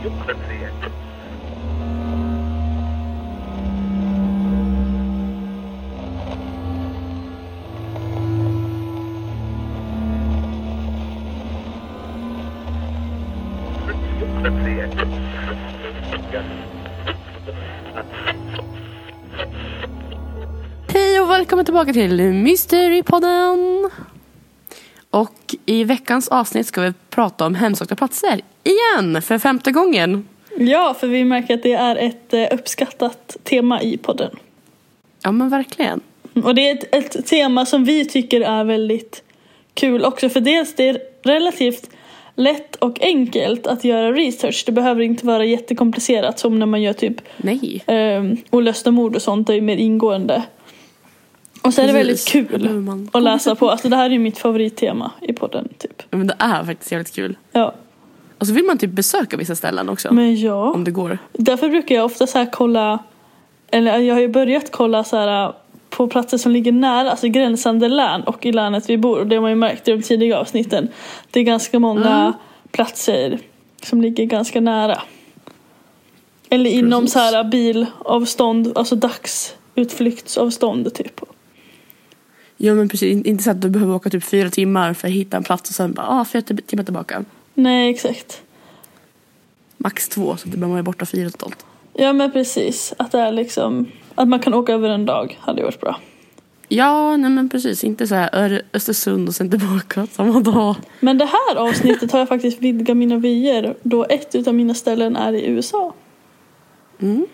Hej och välkommen tillbaka till Mysterypodden. I veckans avsnitt ska vi prata om hemsökta platser igen för femte gången. Ja, för vi märker att det är ett eh, uppskattat tema i podden. Ja men verkligen. Och det är ett, ett tema som vi tycker är väldigt kul också. För dels det är relativt lätt och enkelt att göra research. Det behöver inte vara jättekomplicerat som när man gör typ Nej. um, olösta mord och sånt. Det är mer ingående. Och så är det väldigt Precis. kul man- att läsa på. Alltså det här är ju mitt favorittema i podden typ. Men det är faktiskt jävligt kul. Ja, Och så vill man typ besöka vissa ställen också. men ja. Om det går. Därför brukar jag ofta så här kolla, eller jag har ju börjat kolla så här på platser som ligger nära, alltså gränsande län och i länet vi bor. Och det har man ju märkt i de tidiga avsnitten. Det är ganska många Mm. platser som ligger ganska nära. Eller inom Precis. så här bilavstånd, alltså dagsutflyktsavstånd typ. Ja men precis. In- Inte så att du behöver åka typ fyra timmar för att hitta en plats och sen bara ah, fyra timmar tillbaka. Nej, exakt. Max två så att behöver vara borta fyra totalt. Ja men precis, att det är liksom, att man kan åka över en dag hade varit bra. Ja, nej men precis. Inte så här Östersund och sen tillbaka samma dag. Men det här avsnittet har jag faktiskt vidgat mina vyer då ett utav mina ställen är i USA. Mm.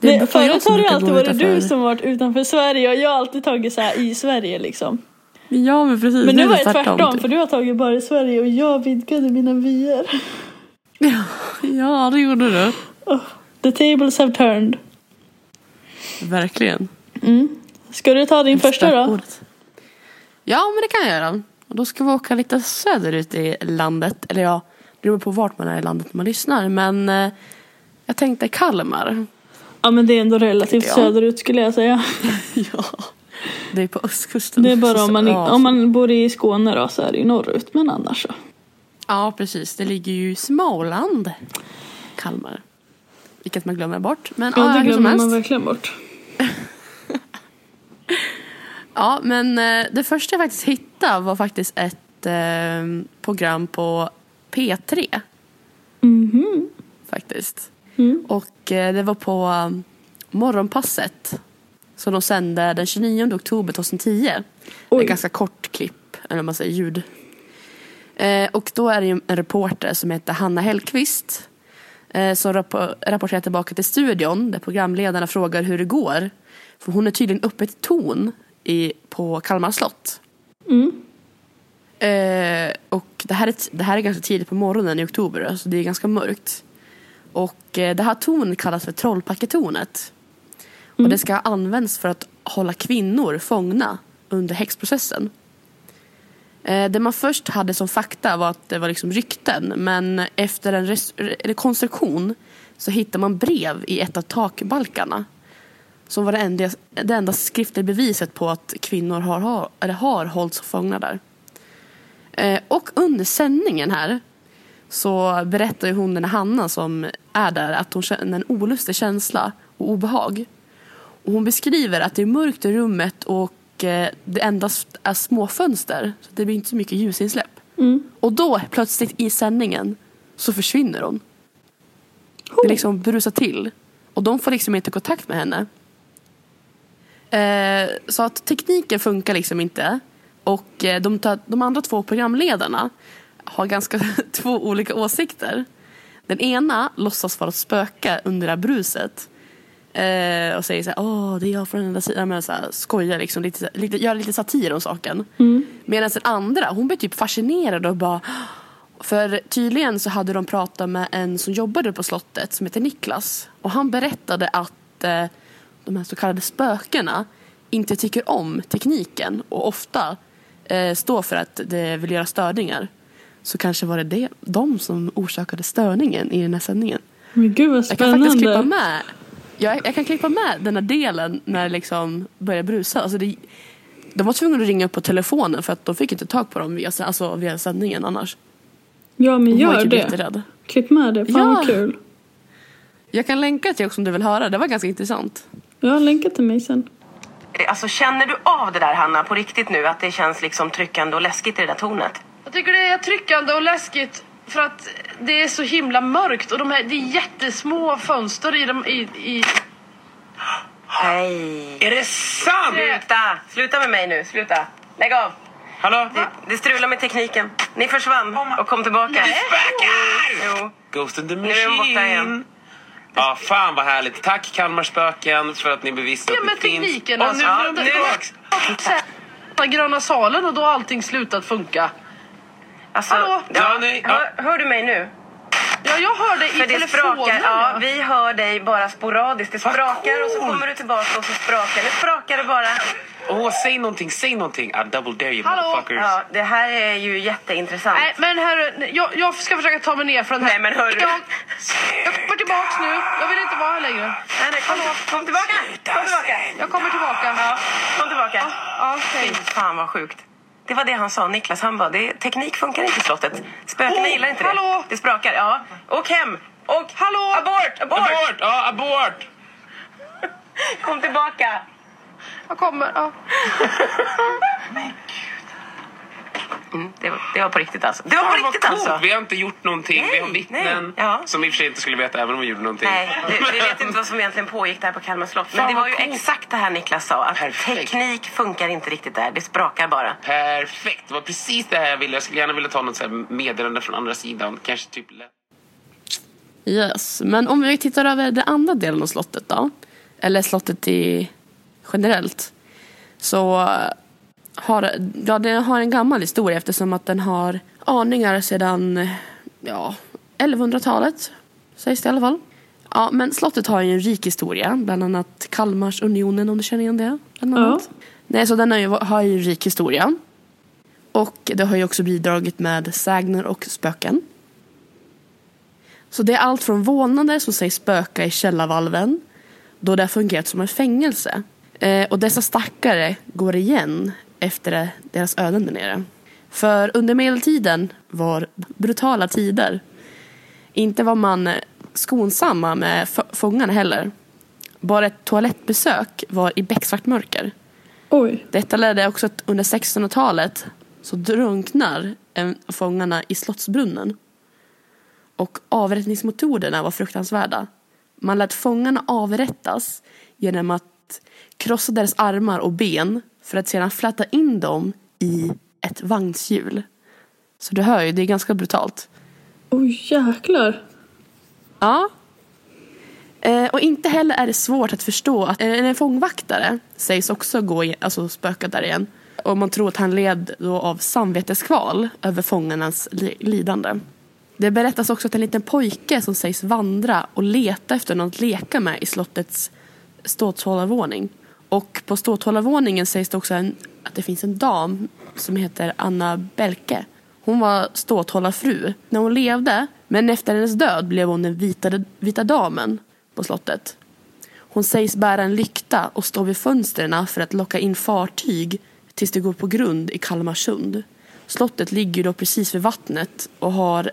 Jag förut har det alltid varit du som varit utanför Sverige och jag har alltid tagit så här i Sverige liksom. Ja men precis. Men Nu var det det tvärtom typ. för du har tagit bara i Sverige och jag vidgade mina vyer. Ja det gjorde du. The tables have turned. Verkligen. Ska du ta din första då? Ja men det kan jag göra. Och då ska vi åka lite söderut i landet. Eller ja, det beror på vart man är i landet när man lyssnar. Men eh, jag tänkte Kalmar. Ja men det är ändå relativt söderut skulle jag säga. ja. Det är på östkusten. Det är bara om man, ja, om man bor i Skåne då så är det ju norrut men annars så. Ja, precis. Det ligger ju i Småland. Kalmar. Vilket man glömmer bort. Men Ja ja, det glömmer man verkligen bort. Ja, men eh, det första jag faktiskt hittade var faktiskt ett eh, program på P3. Mhm. Faktiskt. Mm. Och eh, det var på um, Morgonpasset. Som de sände den 29 oktober 2010. Det är Oj. ett ganska kort klipp, eller vad man säger, ljud. Eh, och då är det ju en reporter som heter Hanna Hellqvist. Eh, som rappo- rapporterar tillbaka till studion där programledarna frågar hur det går. För hon är tydligen uppe i ton i, på Kalmar slott. Mm. Eh, och det här, är, det här är ganska tidigt på morgonen i oktober, så det är ganska mörkt. Och eh, det här tornet kallas för Trollpacketornet. Och det ska ha använts för att hålla kvinnor fångna under häxprocessen. Eh, det man först hade som fakta var att det var liksom rykten, men efter en rekonstruktion så hittade man brev i ett av takbalkarna. Som var det enda, det enda skriftliga beviset på att kvinnor har, har, eller har hållits fångna där. Eh, och under sändningen här så berättar ju hon den här Hanna som är där att hon känner en olustig känsla och obehag. Och hon beskriver att det är mörkt i rummet och eh, det endast är små fönster. Så det blir inte så mycket ljusinsläpp. Mm. Och då plötsligt i sändningen så försvinner hon. Det liksom brusar till. Och de får liksom inte kontakt med henne. Eh, så att tekniken funkar liksom inte. Och eh, de, tar, de andra två programledarna har ganska två olika åsikter. Den ena låtsas vara ett spöke under det här bruset. Eh, och säger så här, åh det är jag från den andra sidan. Men så här, skojar liksom, lite, lite, gör lite satir om saken. Medan den andra, hon blir typ fascinerad och bara för tydligen så hade de pratat med en som jobbade på slottet som heter Niklas. Och han berättade att eh, de här så kallade spökena inte tycker om tekniken och ofta eh, står för att det vill göra störningar. Så kanske var det, det de som orsakade störningen i den här sändningen. Men gud vad Jag kan faktiskt klippa spännande. med jag, jag kan klippa med den här delen när det liksom börjar brusa. Alltså det, de var tvungna att ringa upp på telefonen för att de fick inte tag på dem via, alltså via sändningen annars. Ja men gör typ det. jätterädd. Klipp med det, fan Ja. vad kul. Jag kan länka till också om du vill höra. Det var ganska intressant. Jag har länkat till mig sen. Alltså känner du av det där Hanna på riktigt nu? Att det känns liksom tryckande och läskigt i det där tornet? Jag tycker det är tryckande och läskigt för att det är så himla mörkt och de här, det är jättesmå fönster i dem i, i Nej. Är det sant? Sluta! Sluta med mig nu, sluta. Lägg av. Hallå? Det, det strular med tekniken. Ni försvann och kom tillbaka. Det spökar! Jo. Ghost in the Nu är de borta machine. igen. Ja, fan vad härligt. Tack Kalmar spöken för att ni bevisar Ja, att men det finns. tekniken, Åh, alltså. nu Ja, är de nu- den gröna salen och då har allting slutat funka. Alltså, Hallå? Ja, nej, ja. hör, hör du mig nu? Ja, jag hör det i För det telefonen. sprakar. Ja, ja. vi hör dig bara sporadiskt. Det sprakar och så kommer du tillbaka och så sprakar det. Sprakar det bara. Åh, säg någonting, säg någonting. I double dare you Hallå? motherfuckers. Ja, det här är ju jätteintressant. Nej, men hörru, jag, jag ska försöka ta mig ner från den här. Nej, men hörru. Jag, jag kommer tillbaks nu. Jag vill inte vara här längre. Nej, nej, kom, Hallå? kom tillbaka! Kom tillbaka! Jag kommer tillbaka. Ja, kom tillbaka. Ja, hej. Fy fan vad sjukt. Det var det han sa, Niklas. Han bara, det, teknik funkar inte i slottet. Spökena Oh, gillar inte det. hallå? Det sprakar. Ja. Åk hem! Och Hallå? Abort! Abort! Abort! Ja, abort! Kom tillbaka! Jag kommer. Ja. Mm, det, var, det var på riktigt alltså. Det var på riktigt coolt. alltså. Vi har inte gjort någonting. vi har Nej, vittnen nej. Ja. som i och för sig inte skulle veta även om vi gjorde någonting. Nej, vi, vet inte vad som egentligen pågick där på Kalmar slott. Men det var ju coolt. exakt det här Niklas sa. Att Perfekt. teknik funkar inte riktigt där. Det sprakar bara. Perfekt. Det var precis det här jag ville. Jag skulle gärna vilja ta något så här meddelande från andra sidan. Kanske typ. Yes. Men om vi tittar över den andra delen av slottet då. Eller slottet i generellt. Så har ja, den har en gammal historia eftersom att den har aningar sedan ja, 1100-talet. Sägs det i alla fall. Ja, men slottet har ju en rik historia. Bland annat Kalmarsunionen om du känner igen det. Bland Ja. annat. Nej, så den har ju, har ju en rik historia. Och det har ju också bidragit med sägner och spöken. Så det är allt från vålnader som sägs spöka i källarvalven då det har fungerat som en fängelse. Eh, och dessa stackare går igen efter deras öden där nere. För under medeltiden var brutala tider. Inte var man skonsamma med fångarna heller. Bara ett toalettbesök var i becksvart mörker. Oj. Detta ledde också att under 1600-talet så drunknar fångarna i Slottsbrunnen. Och avrättningsmetoderna var fruktansvärda. Man lät fångarna avrättas genom att krossa deras armar och ben för att sedan fläta in dem i ett vagnshjul. Så du hör ju, det är ganska brutalt. Oj jäklar. Ja. Eh, och inte heller är det svårt att förstå att eh, en fångvaktare sägs också gå i, alltså spöka där igen. Och man tror att han led då av samveteskval över fångarnas li- lidande. Det berättas också att en liten pojke som sägs vandra och leta efter något att leka med i slottets ståthållarvåning. Och på ståthållarvåningen sägs det också en, att det finns en dam som heter Anna Belke. Hon var ståthållarfru när hon levde, men efter hennes död blev hon den vita, vita damen på slottet. Hon sägs bära en lykta och stå vid fönstren för att locka in fartyg tills det går på grund i Kalmarsund. Slottet ligger då precis vid vattnet och har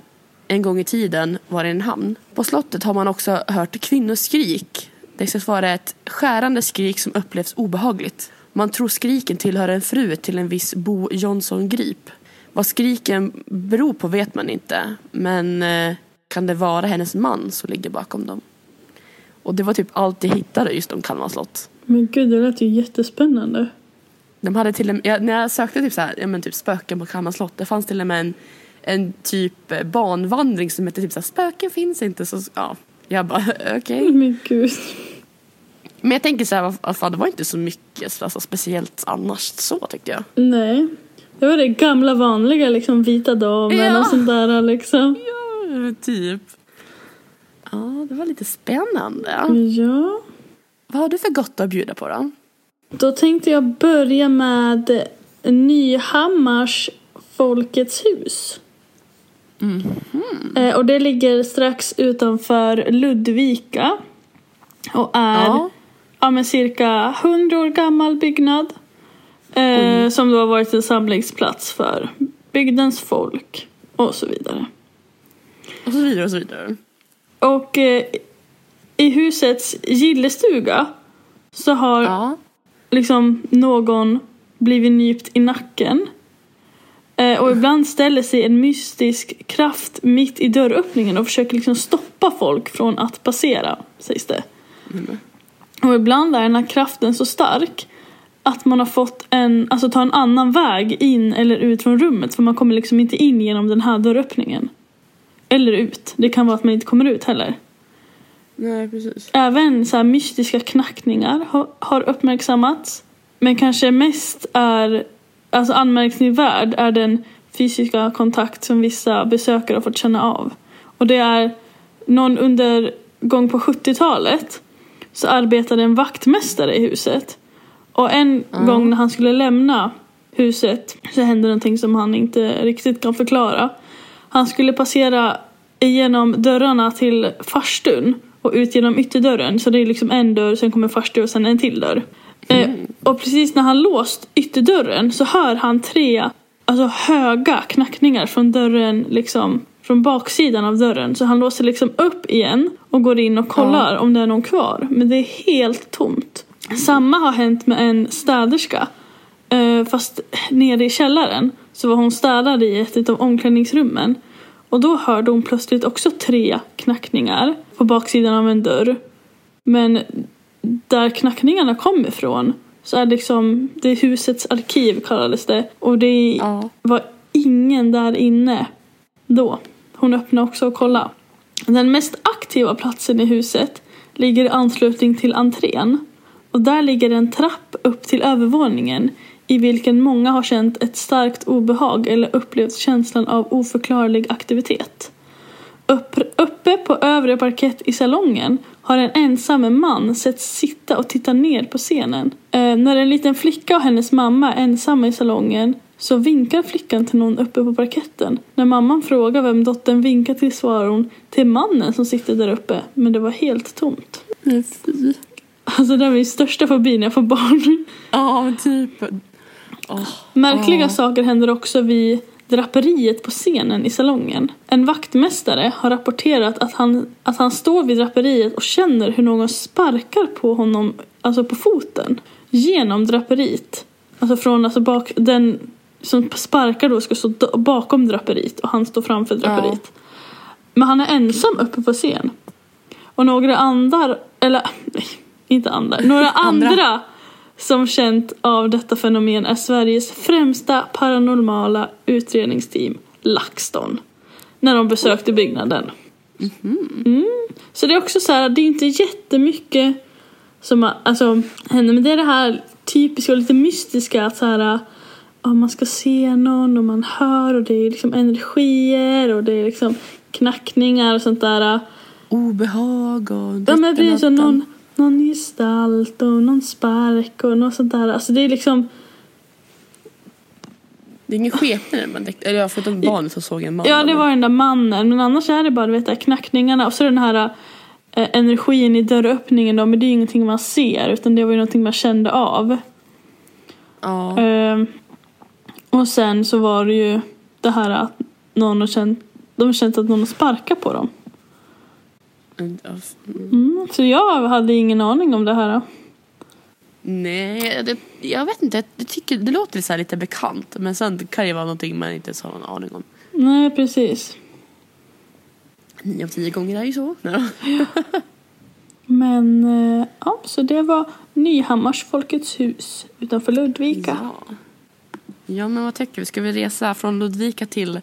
en gång i tiden varit en hamn. På slottet har man också hört kvinnoskrik. Det sägs vara ett skärande skrik som upplevs obehagligt. Man tror skriken tillhör en fru till en viss Bo Jonsson Grip. Vad skriken beror på vet man inte, men eh, kan det vara hennes man som ligger bakom dem? Och det var typ allt jag hittade just om Kalmar slott. Men gud, det lät ju jättespännande. De hade till och med, när jag sökte typ så här, ja, men typ spöken på Kalmar slott, det fanns till och med en, en typ eh, banvandring som hette typ så här, spöken finns inte. Så, ja, jag bara okej. Men gud. Men jag tänker så här, fan, det var inte så mycket alltså, speciellt annars så tyckte jag. Nej. Det var det gamla vanliga liksom vita damen Ja. och sånt där liksom. Ja, typ. Ja, det var lite spännande. Ja. Vad har du för gott att bjuda på då? Då tänkte jag börja med Nyhammars Folkets hus. Eh, och det ligger strax utanför Ludvika. Och är Ja. Ja. men cirka 100 år gammal byggnad. Eh, som då har varit en samlingsplats för bygdens folk och så vidare. Och så vidare och så vidare. Och eh, i husets gillestuga så har Ja. liksom någon blivit nypt i nacken. Eh, och ibland ställer sig en mystisk kraft mitt i dörröppningen och försöker liksom stoppa folk från att passera, sägs det. Och ibland är den här kraften så stark att man har fått en, alltså ta en annan väg in eller ut från rummet för man kommer liksom inte in genom den här dörröppningen. Eller ut. Det kan vara att man inte kommer ut heller. Nej, precis. Även så mystiska knackningar har, har uppmärksammats. Men kanske mest är, alltså anmärkningsvärd är den fysiska kontakt som vissa besökare har fått känna av. Och det är någon under gång på 70-talet så arbetade en vaktmästare i huset. Och en gång när han skulle lämna huset så hände någonting som han inte riktigt kan förklara. Han skulle passera igenom dörrarna till farstun och ut genom ytterdörren. Så det är liksom en dörr, sen kommer farstu och sen en till dörr. Eh, och precis när han låst ytterdörren så hör han tre alltså, höga knackningar från dörren, liksom från baksidan av dörren. Så han låser liksom upp igen och går in och kollar om det är någon kvar. Men det är helt tomt. Samma har hänt med en städerska. Eh, fast nere i källaren så var hon städade i ett av omklädningsrummen. Och då hörde hon plötsligt också tre knackningar på baksidan av en dörr. Men där knackningarna kom ifrån så är det liksom, det är husets arkiv kallades det. Och det Ja. var ingen där inne då. Hon öppnade också och kollade. Den mest aktiva platsen i huset ligger i anslutning till entrén. Och där ligger en trapp upp till övervåningen i vilken många har känt ett starkt obehag eller upplevt känslan av oförklarlig aktivitet. Upp, uppe på övre parkett i salongen har en ensam man sett sitta och titta ner på scenen. Eh, när en liten flicka och hennes mamma är ensamma i salongen så vinkar flickan till någon uppe på parketten. När mamman frågar vem dottern vinkar till svarar hon till mannen som sitter där uppe, men det var helt tomt. Fy. Alltså det är min största fobi när jag får barn. Ja, men typ. Åh. Märkliga Ja. saker händer också vid draperiet på scenen i salongen. En vaktmästare har rapporterat att han, att han står vid draperiet och känner hur någon sparkar på honom, alltså på foten, genom draperiet. Alltså från alltså bak, den som sparkar då ska stå bakom draperiet och han står framför draperiet. Men han är ensam uppe på scen. Och några andra, eller nej, inte andra, några Andra. andra som känt av detta fenomen är Sveriges främsta paranormala utredningsteam, LaxTon. När de besökte byggnaden. Mm. Så det är också så här, det är inte jättemycket som alltså, händer. Men det är det här typiska och lite mystiska att så här, ja, man ska se någon och man hör och det är liksom energier och det är liksom knackningar och sånt där. Obehag och Ja men precis, och någon, någon gestalt och någon spark och något sånt där. Alltså det är liksom, Det är ingen skepnad man direkt, eller jag förutom barnet så såg en man. ja det var den där mannen men annars är det bara du vet, här knackningarna och så den här eh, energin i dörröppningen då, men det är ju ingenting man ser utan det var ju någonting man kände av. Ja. Ehm, och sen så var det ju det här att någon har känt, de har känt att någon har sparkat på dem. Mm, så jag hade ingen aning om det här. Nej, det, jag vet inte. Jag tycker det låter så lite bekant. Men sen kan det vara någonting man inte har någon aning om. Nej precis. Nio av tio gånger är ju så. Ja. Men eh, ja, så det var Nyhammars Folkets hus utanför Ludvika. Ja. Ja, men vad tycker vi? Ska vi resa från Ludvika till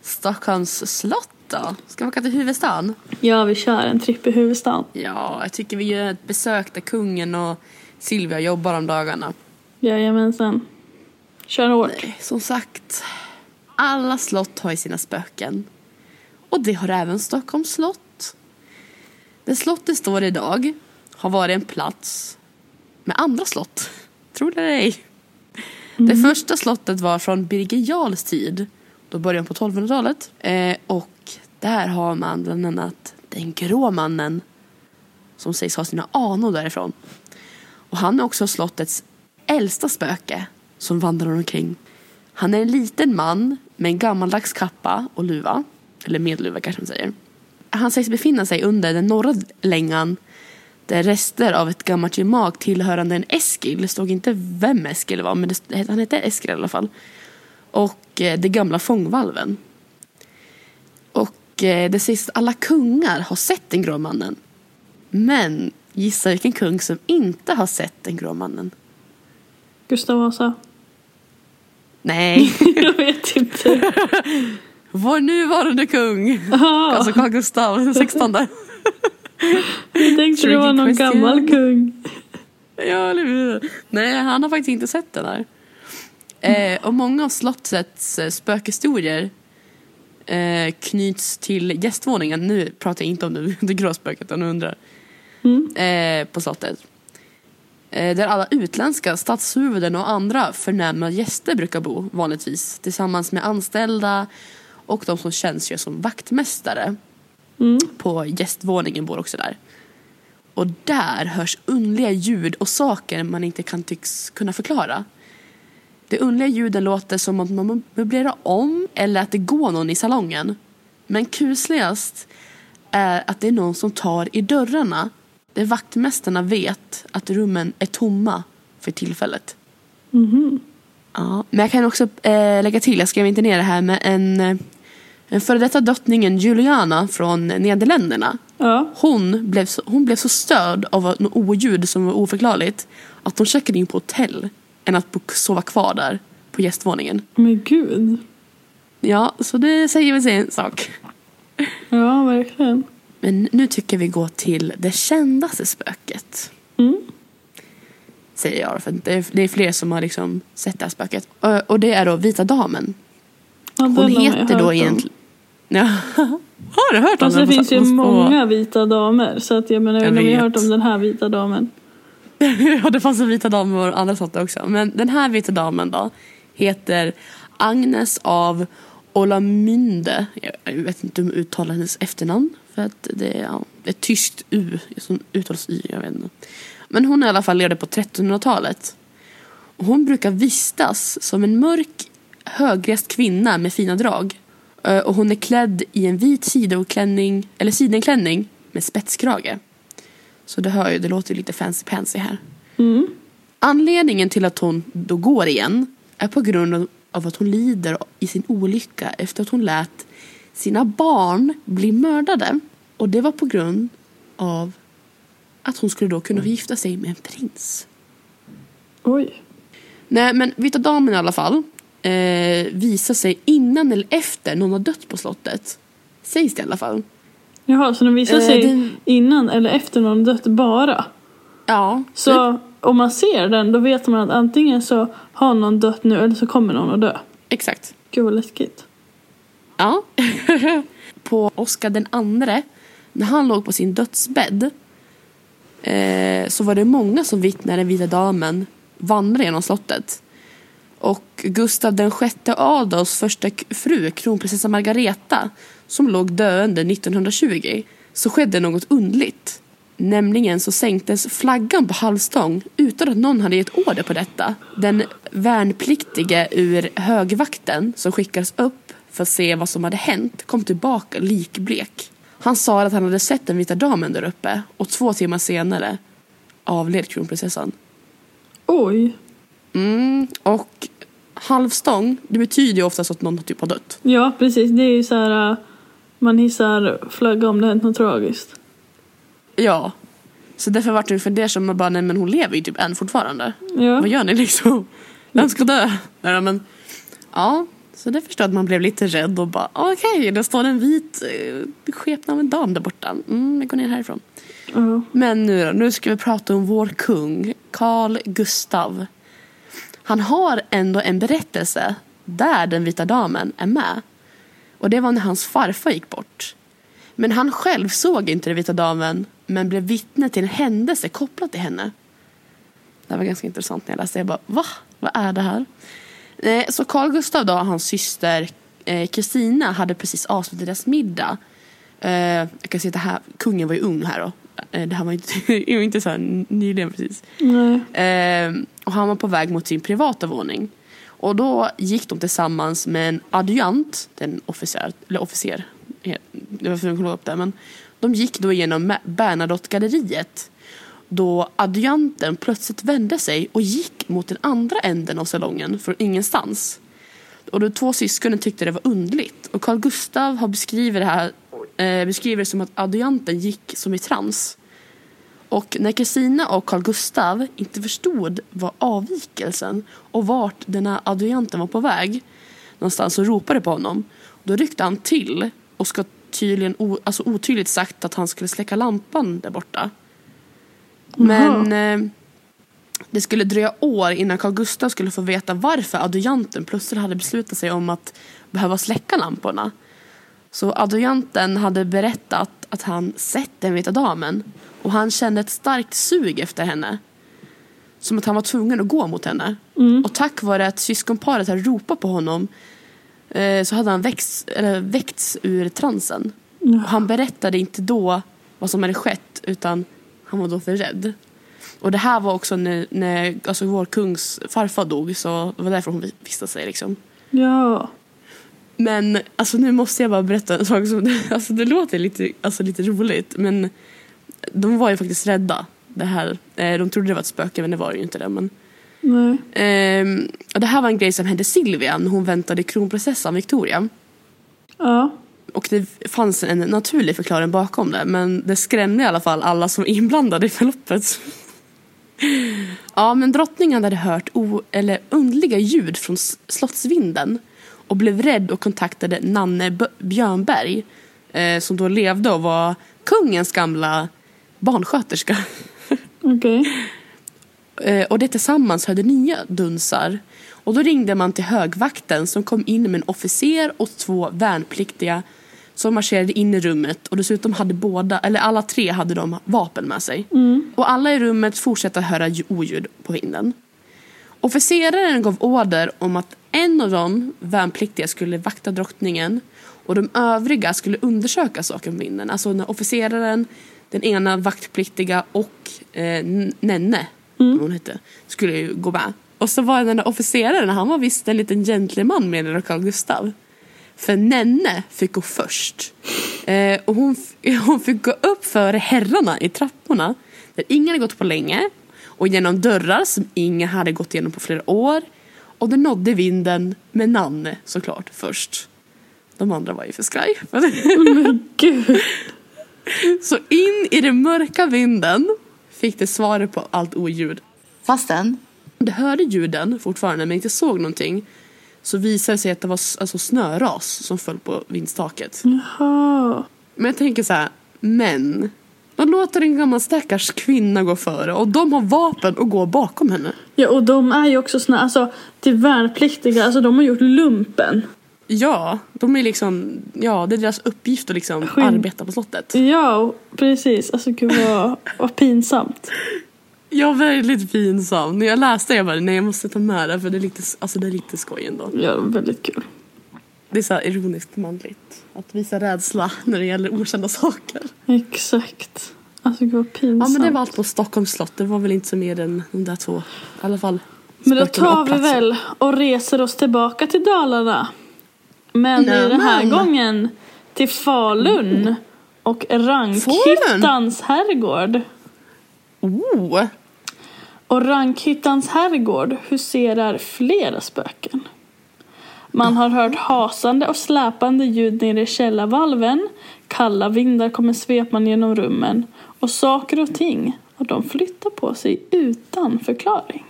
Stockholms slott då? Ska vi åka till huvudstaden? Ja, vi kör en tripp i huvudstaden. Ja, jag tycker vi gör ett besök där kungen och Silvia jobbar om dagarna. Jajamensan. Kör hårt. Nej, som sagt. Alla slott har ju sina spöken. Och det har även Stockholms slott. Där slottet står idag har varit en plats med andra slott. Tror det eller ej. Det första slottet var från Birger Jarls tid. Då början på 1200-talet. Eh, och där har man bland annat den grå mannen. Som sägs ha sina anor därifrån. Och han är också slottets äldsta spöke som vandrar omkring. Han är en liten man med en gammaldags kappa och luva. Eller Medelluva kanske man säger. Han sägs befinna sig under den norra längan där rester av ett gammalt gemak tillhörande en Eskil, det stod inte vem Eskil var men det, han hette Eskil i alla fall. Och eh, det gamla fångvalven. Och eh, det sägs att alla kungar har sett den grå mannen. Men gissa vilken kung som inte har sett den grå mannen? Gustav Vasa. Nej, Jag vet inte. vår nuvarande kung. Alltså Carl Gustav den 16. jag tänkte det var någon question. gammal kung. Ja, eller hur? Nej, han har faktiskt inte sett den här. Eh, och många av slottets eh, spökhistorier eh, knyts till gästvåningen. Nu pratar jag inte om det, det grå spöket, utan undrar. Mm. Eh, på slottet. Eh, där alla utländska statshuvuden och andra förnäma gäster brukar bo vanligtvis. Tillsammans med anställda och de som tjänstgör som vaktmästare. Mm. På gästvåningen bor också där. Och där hörs underliga ljud och saker man inte kan tycks kunna förklara. De underliga ljuden låter som att man möblerar om eller att det går någon i salongen. Men kusligast är att det är någon som tar i dörrarna där vaktmästarna vet att rummen är tomma för tillfället. Mhm. Ja, men jag kan också eh, lägga till, jag skrev inte ner det här, med en, eh, en före detta drottningen Juliana från Nederländerna. Ja. Hon blev, så, hon blev så störd av något oljud som var oförklarligt att hon checkade in på hotell än att sova kvar där på gästvåningen. Men gud. Ja, så det säger väl sig en sak. Ja, verkligen. Men nu tycker vi går till det kändaste spöket. Mm. Säger jag, för det är, det är fler som har liksom sett det här spöket. Och, och det är då Vita Damen. Ja, den Hon heter då egentligen... Ja. Har du hört om Alltså den? det finns ju många vita damer så att jag menar, jag jag har hört om den här vita damen. ja, det fanns en vita dam och andra sorter också. Men den här vita damen då heter Agnes av Olamynde. Jag vet inte hur man uttalar hennes efternamn. För att det är, ja, ett tyskt U som uttalas Y. Jag vet inte. Men hon i alla fall levde på 1300-talet. Och hon brukar vistas som en mörk högrest kvinna med fina drag. Eh, Och hon är klädd i en vit sidoklänning, eller sidenklänning med spetskrage. Så det hör ju, det låter ju lite fancy pansy här. Mm. Anledningen till att hon då går igen är på grund av- av att hon lider i sin olycka efter att hon lät sina barn bli mördade. Och det var på grund av att hon skulle då kunna gifta sig med en prins. Oj. Nej men Vita Damen i alla fall eh, visar sig innan eller efter någon har dött på slottet. Sägs det i alla fall. Jaha, så den visar Eh, sig den- innan eller efter någon dött bara? Ja. Så om man ser den då vet man att antingen så har någon dött nu eller så kommer någon att dö. Exakt. Gud vad läskigt. Ja. på Oscar den andre, när han låg på sin dödsbädd eh, så var det många som vittnade den vita damen vandra genom slottet. Och Gustav den sjätte Adolfs första fru, kronprinsessa Margareta, som låg döende 1920, så skedde något undligt. Nämligen så sänktes flaggan på halvstång utan att någon hade gett order på detta. Den värnpliktige ur högvakten som skickades upp för att se vad som hade hänt kom tillbaka likblek. Han sa att han hade sett den vita damen där uppe och två timmar senare avled kronprinsessan. Oj. Mm, och halvstång, det betyder ju oftast att någon typ har dött. Ja precis, det är ju så här äh, man hissar flagga om det hänt något tragiskt. Ja. Så därför vart det fundersam och bara, nej men hon lever ju typ än fortfarande. Ja. Vad gör ni liksom? Vem ska dö? Nej, men, ja, så det förstår att man blev lite rädd och bara, okej, det står en vit eh, skepnad av en dam där borta. Mm, jag går ner härifrån. Ja. Men nu då, nu ska vi prata om vår kung, Carl Gustav. Han har ändå en berättelse där den vita damen är med. Och det var när hans farfar gick bort. Men han själv såg inte den vita damen men blev vittne till en händelse kopplad till henne. Det var ganska intressant när jag läste det. Jag bara, va? Vad är det här? Eh, så Carl Gustav då, hans syster eh, Kristina hade precis avslutat deras middag. Eh, jag kan se att det här, kungen var ju ung här då. Eh, det här var inte, det inte så här nyligen precis. Eh, och han var på väg mot sin privata våning. Och då gick de tillsammans med en adjunkt, en officer, eller officer, Jag var tvungen att kolla upp det. Men de gick då igenom Bernadotte-galleriet då adjutanten plötsligt vände sig och gick mot den andra änden av salongen från ingenstans. Och de två syskonen tyckte det var underligt. Och Carl Gustav har beskrivit det här eh, beskriver det som att adjutanten gick som i trans. Och när Kristina och Carl Gustav inte förstod vad avvikelsen och vart den här adjutanten var på väg någonstans och ropade på honom. Då ryckte han till och ska tydligen alltså otydligt sagt att han skulle släcka lampan där borta. Men eh, det skulle dröja år innan Carl Gustav skulle få veta varför adjutanten plötsligt hade beslutat sig om att behöva släcka lamporna. Så adjutanten hade berättat att han sett den vita damen och han kände ett starkt sug efter henne. Som att han var tvungen att gå mot henne. Och tack vare att syskonparet hade ropat på honom eh, så hade han växt, eller, väckts ur transen. Och han berättade inte då vad som hade skett utan han var då för rädd. Och det här var också när, när alltså vår kungs farfar dog så det var därför hon visste sig liksom. Ja. Men alltså nu måste jag bara berätta en sak som alltså, det låter lite, alltså, lite roligt men de var ju faktiskt rädda. Det här. Eh, De trodde det var ett spöke men det var det ju inte det. Men, Nej. ehm, och det här var en grej som hände Silvia när hon väntade kronprinsessan Victoria. Ja. Och det fanns en naturlig förklaring bakom det men det skrämde i alla fall alla som var inblandade i förloppet. Ja, men drottningen hade hört o- eller underliga ljud från slottsvinden och blev rädd och kontaktade Nanne B- Björnberg eh, som då levde och var kungens gamla barnsköterska. Okej. Eh, och det tillsammans hade nya dunsar. Och då ringde man till högvakten som kom in med en officer och två värnpliktiga som marscherade in i rummet och dessutom hade båda, eller alla tre hade de vapen med sig. Och alla i rummet fortsatte att höra lj- oljud på vinden. Officeraren gav order om att en av de värnpliktiga skulle vakta drottningen och de övriga skulle undersöka saken på vinden. Alltså när officeraren, den ena vaktpliktiga och eh, Nenne, som hon hette, skulle ju gå med. Och så var den där officeraren, han var visst en liten gentleman med Carl Gustav. För Nenne fick gå först. Eh, och hon, hon fick gå upp före herrarna i trapporna. Där ingen hade gått på länge. Och genom dörrar som ingen hade gått igenom på flera år. Och det nådde vinden med Nanne såklart först. De andra var ju för skraj. Men gud. Så in i den mörka vinden fick det svaret på allt oljud. Fastän, Det hörde ljuden fortfarande men inte såg någonting. Så visade det sig att det var alltså, snöras som föll på vindstaket. Jaha. Men jag tänker så här, men. De låter en gammal stackars kvinna gå före och de har vapen och går bakom henne. Ja och de är ju också såna, alltså till värnpliktiga, alltså de har gjort lumpen. Ja, de är liksom, ja det är deras uppgift att liksom Skyn- arbeta på slottet. Ja, precis. Alltså gud vad, vad pinsamt. Ja, väldigt pinsamt. När jag läste det jag bara, nej jag måste ta med det för det är lite, alltså, det är lite skoj ändå. Ja, väldigt kul. Det är så ironiskt manligt. Att visa rädsla när det gäller okända saker. Exakt. Alltså gud vad pinsamt. Ja men det var allt på Stockholms slott. Det var väl inte så mer än de där två. I alla fall. Men då tar vi väl och reser oss tillbaka till Dalarna. Men Nämen. den här gången till Falun och Rankhyttans herrgård. Oh! Och Rankhyttans herrgård huserar flera spöken. Man har hört hasande och släpande ljud nere i källarvalven. Kalla vindar kommer svepande genom rummen. Och saker och ting, och de flyttar på sig utan förklaring.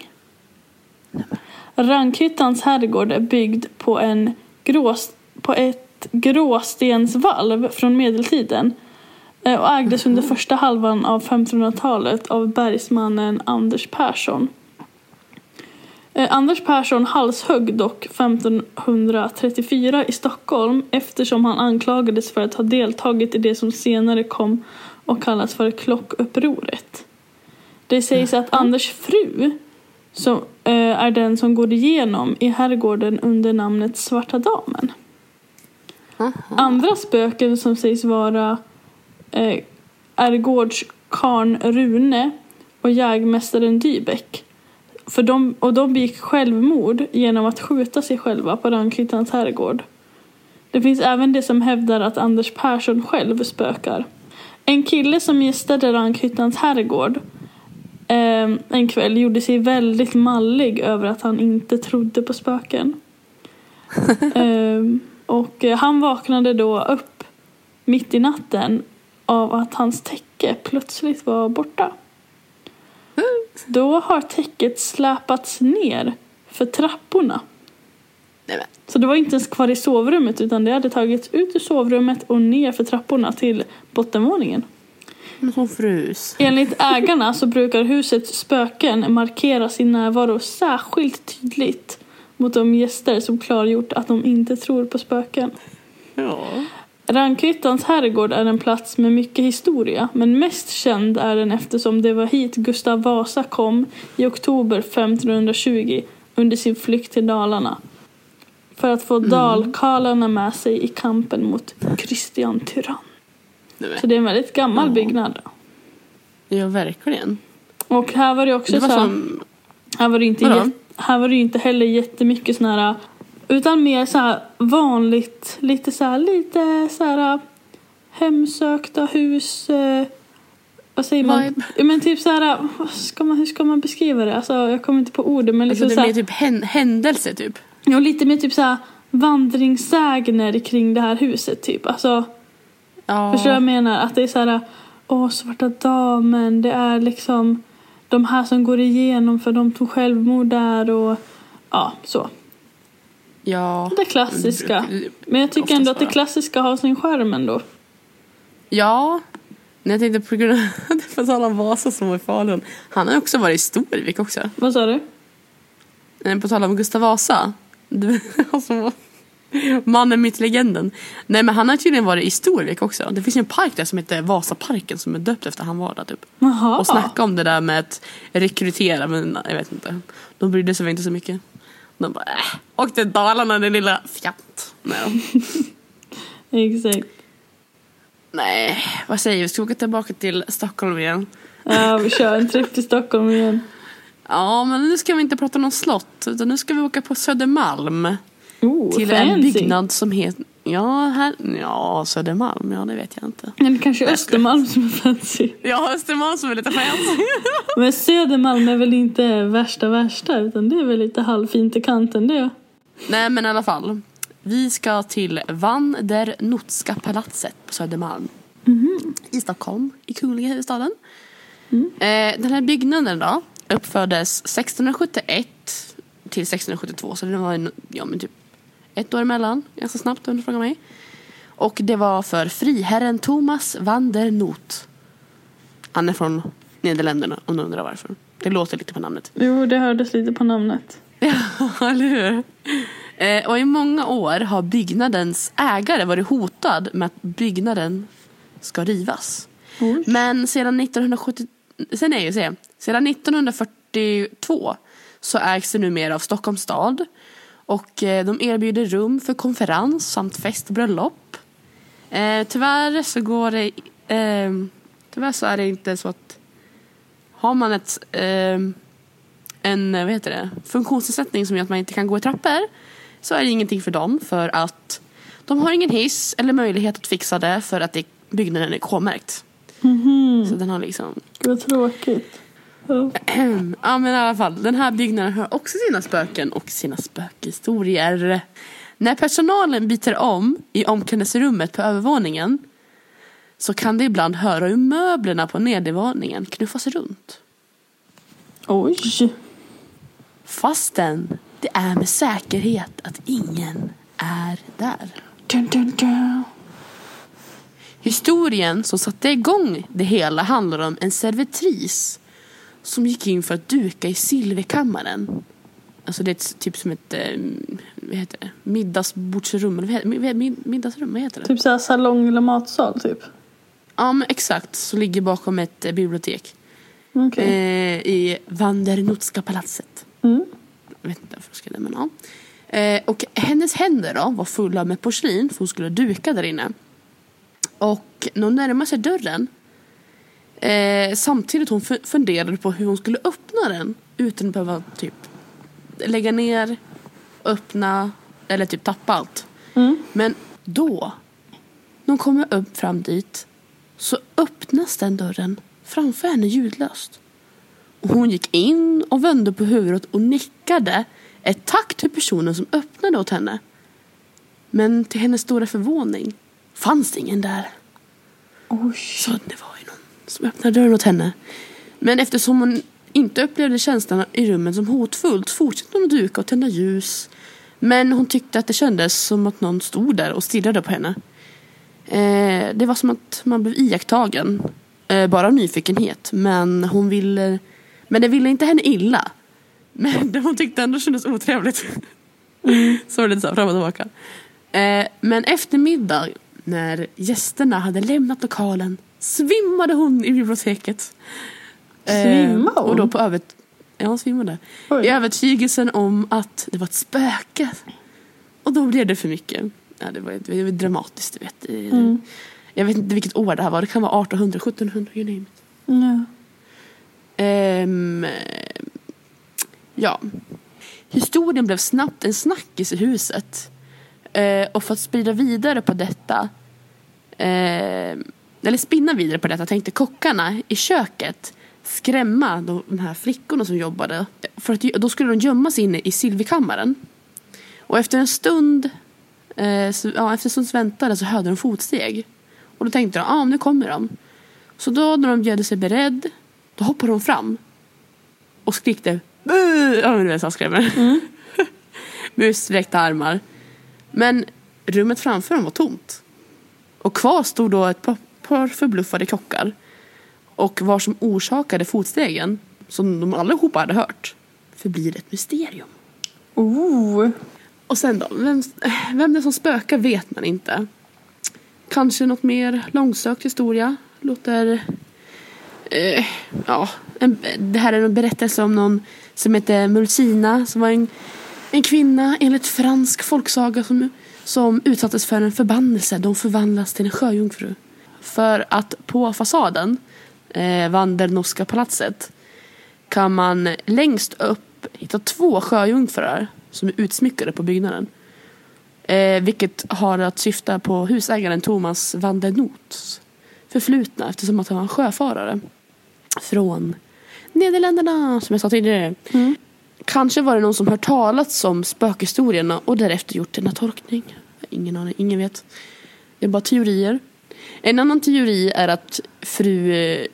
Rankhyttans herrgård är byggd på, en grås, på ett gråstensvalv från medeltiden eh, och ägdes under första halvan av 1500-talet av bergsmannen Anders Persson. Eh, Anders Persson halshögg dock 1534 i Stockholm eftersom han anklagades för att ha deltagit i det som senare kom och kallas för klockupproret. Det sägs att Anders fru som, eh, är den som går igenom i herrgården under namnet Svarta damen. Andra spöken som sägs vara eh, är gårdskarn Rune och jägmästaren Dybeck. För de, och de begick självmord genom att skjuta sig själva på Rankhyttans herrgård. Det finns även de som hävdar att Anders Persson själv spökar. En kille som gästade Rankhyttans herrgård eh, en kväll gjorde sig väldigt mallig över att han inte trodde på spöken. eh, och han vaknade då upp mitt i natten av att hans täcke plötsligt var borta. Då har täcket släpats ner för trapporna. Så det var inte ens kvar i sovrummet utan det hade tagits ut ur sovrummet och ner för trapporna till bottenvåningen. Men hon frus. Enligt ägarna så brukar husets spöken markera sin närvaro särskilt tydligt mot de gäster som klargjort att de inte tror på spöken. Ja. Rankhyttans herrgård är en plats med mycket historia men mest känd är den eftersom det var hit Gustav Vasa kom i oktober 1520 under sin flykt till Dalarna. För att få dalkarlarna med sig i kampen mot Kristian Tyrann. Så det är en väldigt gammal Ja. byggnad. Ja, verkligen. Och här var det också Det var så här, som... här var det inte, här var det inte heller jättemycket såna här utan mer så här vanligt, lite så här, lite så här hemsökta hus, eh, vad säger man? Vibe. Men typ så här, vad ska man, hur ska man beskriva det? Alltså jag kommer inte på orden men Alltså, liksom det så här, blir typ hän- händelse typ. ja, lite mer typ så här vandringssägner kring det här huset typ. Alltså Ja. Förstår du vad jag menar? Att det är så här, åh svarta damen, det är liksom de här som går igenom för de tog självmord där och ja, så. Ja. Det klassiska. Brukar- Men jag tycker ändå att det klassiska har sin skärm ändå. Ja. Nej, jag tänkte på grund av det för tala om Vasa som var i Falun. Han har också varit i Storvik också. Vad sa du? Nej, På tal om Gustav Vasa. Du, var mannen, mitt legenden. Nej men han har tydligen varit i Storvik också. Det finns ju en park där som heter Vasaparken som är döpt efter han var där typ. Jaha. Och snacka om det där med att rekrytera men jag vet inte. De brydde sig väl inte så mycket. De bara äh, åk till Dalarna din lilla fjant. Exakt. Nej, vad säger vi? Ska vi åka tillbaka till Stockholm igen? Ja, vi kör en trip till Stockholm igen. Ja, men nu ska vi inte prata om slott. Utan nu ska vi åka på Södermalm. Oh, till en fancy. byggnad som heter... Ja, här, ja, Södermalm. Ja, det vet jag inte. Eller kanske Östermalm som är fancy. Ja, Östermalm som är lite fancy. Men Södermalm är väl inte värsta värsta utan det är väl lite halvfint i kanten det. Nej, men i alla fall. Vi ska till Van der Notska palatset på Södermalm. I Stockholm, i kungliga huvudstaden. Eh, den här byggnaden då uppfördes 1671 till 1672. Så det var en, ja, men typ ett år emellan. Ganska snabbt om du frågar mig. Och det var för friherren Thomas van der Not. Han är från Nederländerna om du undrar varför. Det låter lite på namnet. Jo, det hördes lite på namnet. Ja, eller hur? Eh, och i många år har byggnadens ägare varit hotad med att byggnaden ska rivas. Oj. Men sedan 1970, sen är ju se, sedan 1942 så ägs det numera av Stockholms stad. Och eh, de erbjuder rum för konferens samt fest och bröllop. Eh, tyvärr så går det, eh, tyvärr så är det inte så att har man ett eh, en vad heter det, funktionsnedsättning som gör att man inte kan gå i trappor så är det ingenting för dem för att de har ingen hiss eller möjlighet att fixa det för att det, byggnaden är K-märkt. Så den har liksom... Gud vad tråkigt. Ja. men i alla fall, den här byggnaden har också sina spöken och sina spökhistorier. När personalen byter om i omklädningsrummet på övervåningen så kan det ibland höra hur möblerna på nedervåningen knuffas runt. Oj. Fastän det är med säkerhet att ingen är där. Dun, dun, dun. Historien som satte igång det hela handlar om en servitris som gick in för att duka i silverkammaren. Alltså det är ett, typ som ett eh, vad heter det? middagsbordsrum. Eller vad heter, mid, mid, middagsrum, vad heter det? Typ såhär salong eller matsal typ. Ja men exakt, så ligger bakom ett eh, bibliotek. Okej. Eh, I Vandernotska palatset. Mm. Jag vet inte varför jag skrev det men ja. Eh, och hennes händer då var fulla med porslin för hon skulle duka där inne. Och när hon närmade sig dörren eh, samtidigt hon fu- funderade på hur hon skulle öppna den utan att behöva typ lägga ner, öppna eller typ tappa allt. Mm. Men Då, när hon kommer upp fram dit, så öppnas den dörren framför henne ljudlöst. Och hon gick in och vände på huvudet och nickade ett tack till personen som öppnade åt henne. Men till hennes stora förvåning fanns det ingen där. Oj. Så det var som öppnade dörren åt henne. Men eftersom hon inte upplevde känslan i rummet som hotfullt fortsatte hon att duka och tända ljus. Men hon tyckte att det kändes som att någon stod där och stirrade på henne. Eh, det var som att man blev iakttagen. Eh, bara av nyfikenhet. Men hon ville... Men det ville inte henne illa. Men det hon tyckte ändå kändes otrevligt. Så var det lite så här fram och tillbaka. Eh, men efter middag, när gästerna hade lämnat lokalen, svimmade hon i biblioteket. Eh, Svimmade hon? Och då på över... Ja, hon svimmade. Oj. I övertygelsen om att det var ett spöke. Och då blev det för mycket. Ja, det, var, det var dramatiskt, du vet. Det- Mm. Jag vet inte vilket år det här var. Det kan vara 1800, 1700, you name it. Ja. Ehm, ja. Historien blev snabbt en snackis i huset. Eh, och för att sprida vidare på detta eh, eller spinna vidare på detta tänkte kockarna i köket skrämma de, de här flickorna som jobbade. För att då skulle de gömma sig inne i silverkammaren. Och efter en stund eh, så, ja, efter en stunds väntande så hörde de fotsteg. Och då tänkte de, ja ah, nu kommer de. Så då när de gjorde sig beredd då hoppade hon fram och skrikte "Bu!" Ja men du vet skrämmer. Med utsträckta armar. Men rummet framför dem var tomt. Och kvar stod då ett par, par förbluffade kockar. Och vad som orsakade fotstegen, som de allihopa hade hört, förblir ett mysterium. Oh. Och sen då, vem, vem det är som spökar vet man inte. Kanske något mer långsökt historia. Låter... Eh, ja, en, det här är en berättelse om någon som heter Mulsina som var en, en kvinna enligt fransk folksaga som, som utsattes för en förbannelse. De förvandlas till en sjöjungfru. För att på fasaden, eh, Vandernoska palatset, kan man längst upp hitta två sjöjungfrur som är utsmyckade på byggnaden. Eh, vilket har att syfta på husägaren Thomas van der Nots förflutna eftersom att han var en sjöfarare från Nederländerna som jag sa tidigare. Kanske var det någon som hört talats om spökhistorierna och därefter gjort en tolkning. Ingen aning, ingen vet. Det är bara teorier. En annan teori är att fru eh,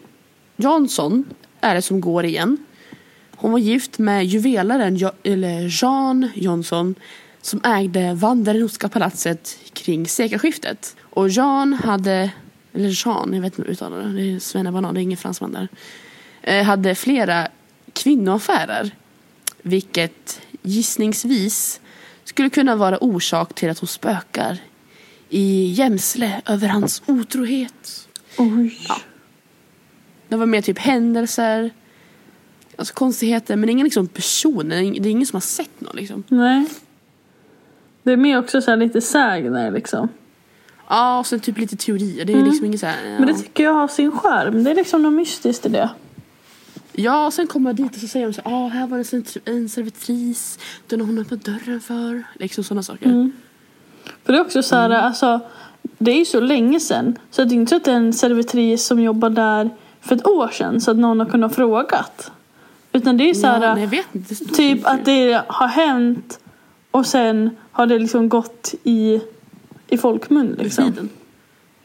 Jansson är det som går igen. Hon var gift med juvelaren Jo- eller Jean Jansson som ägde Vandernoska palatset kring sekelskiftet. Och Jean hade, eller Jean, jag vet inte hur man uttalar det, det är svennebanan, det är ingen fransman där. Eh, hade flera kvinnoaffärer. Vilket gissningsvis skulle kunna vara orsak till att hon spökar i Jämsle över hans otrohet. Oj. Det var mer typ händelser, alltså konstigheter, men ingen liksom person. Det är ingen som har sett någon liksom. Nej. Det är mer också så här lite sägner liksom. Ja, och sen typ lite teorier. Det är liksom inget så här, ja. Men det tycker jag har sin charm. Det är liksom något mystiskt i det. Ja, och sen kommer jag dit och så säger de så här, ah, här var det en serv- en servitris, den har hon öppnat dörren för. Liksom sådana saker. För det är också så här, alltså. Det är ju så länge sedan. Så det är inte så att det är en servitris som jobbar där för ett år sedan. Så att någon har kunnat frågat. Utan det är så här. ja, nej, Typ att det har hänt och sen har det liksom gått i, i folkmun I liksom. tiden.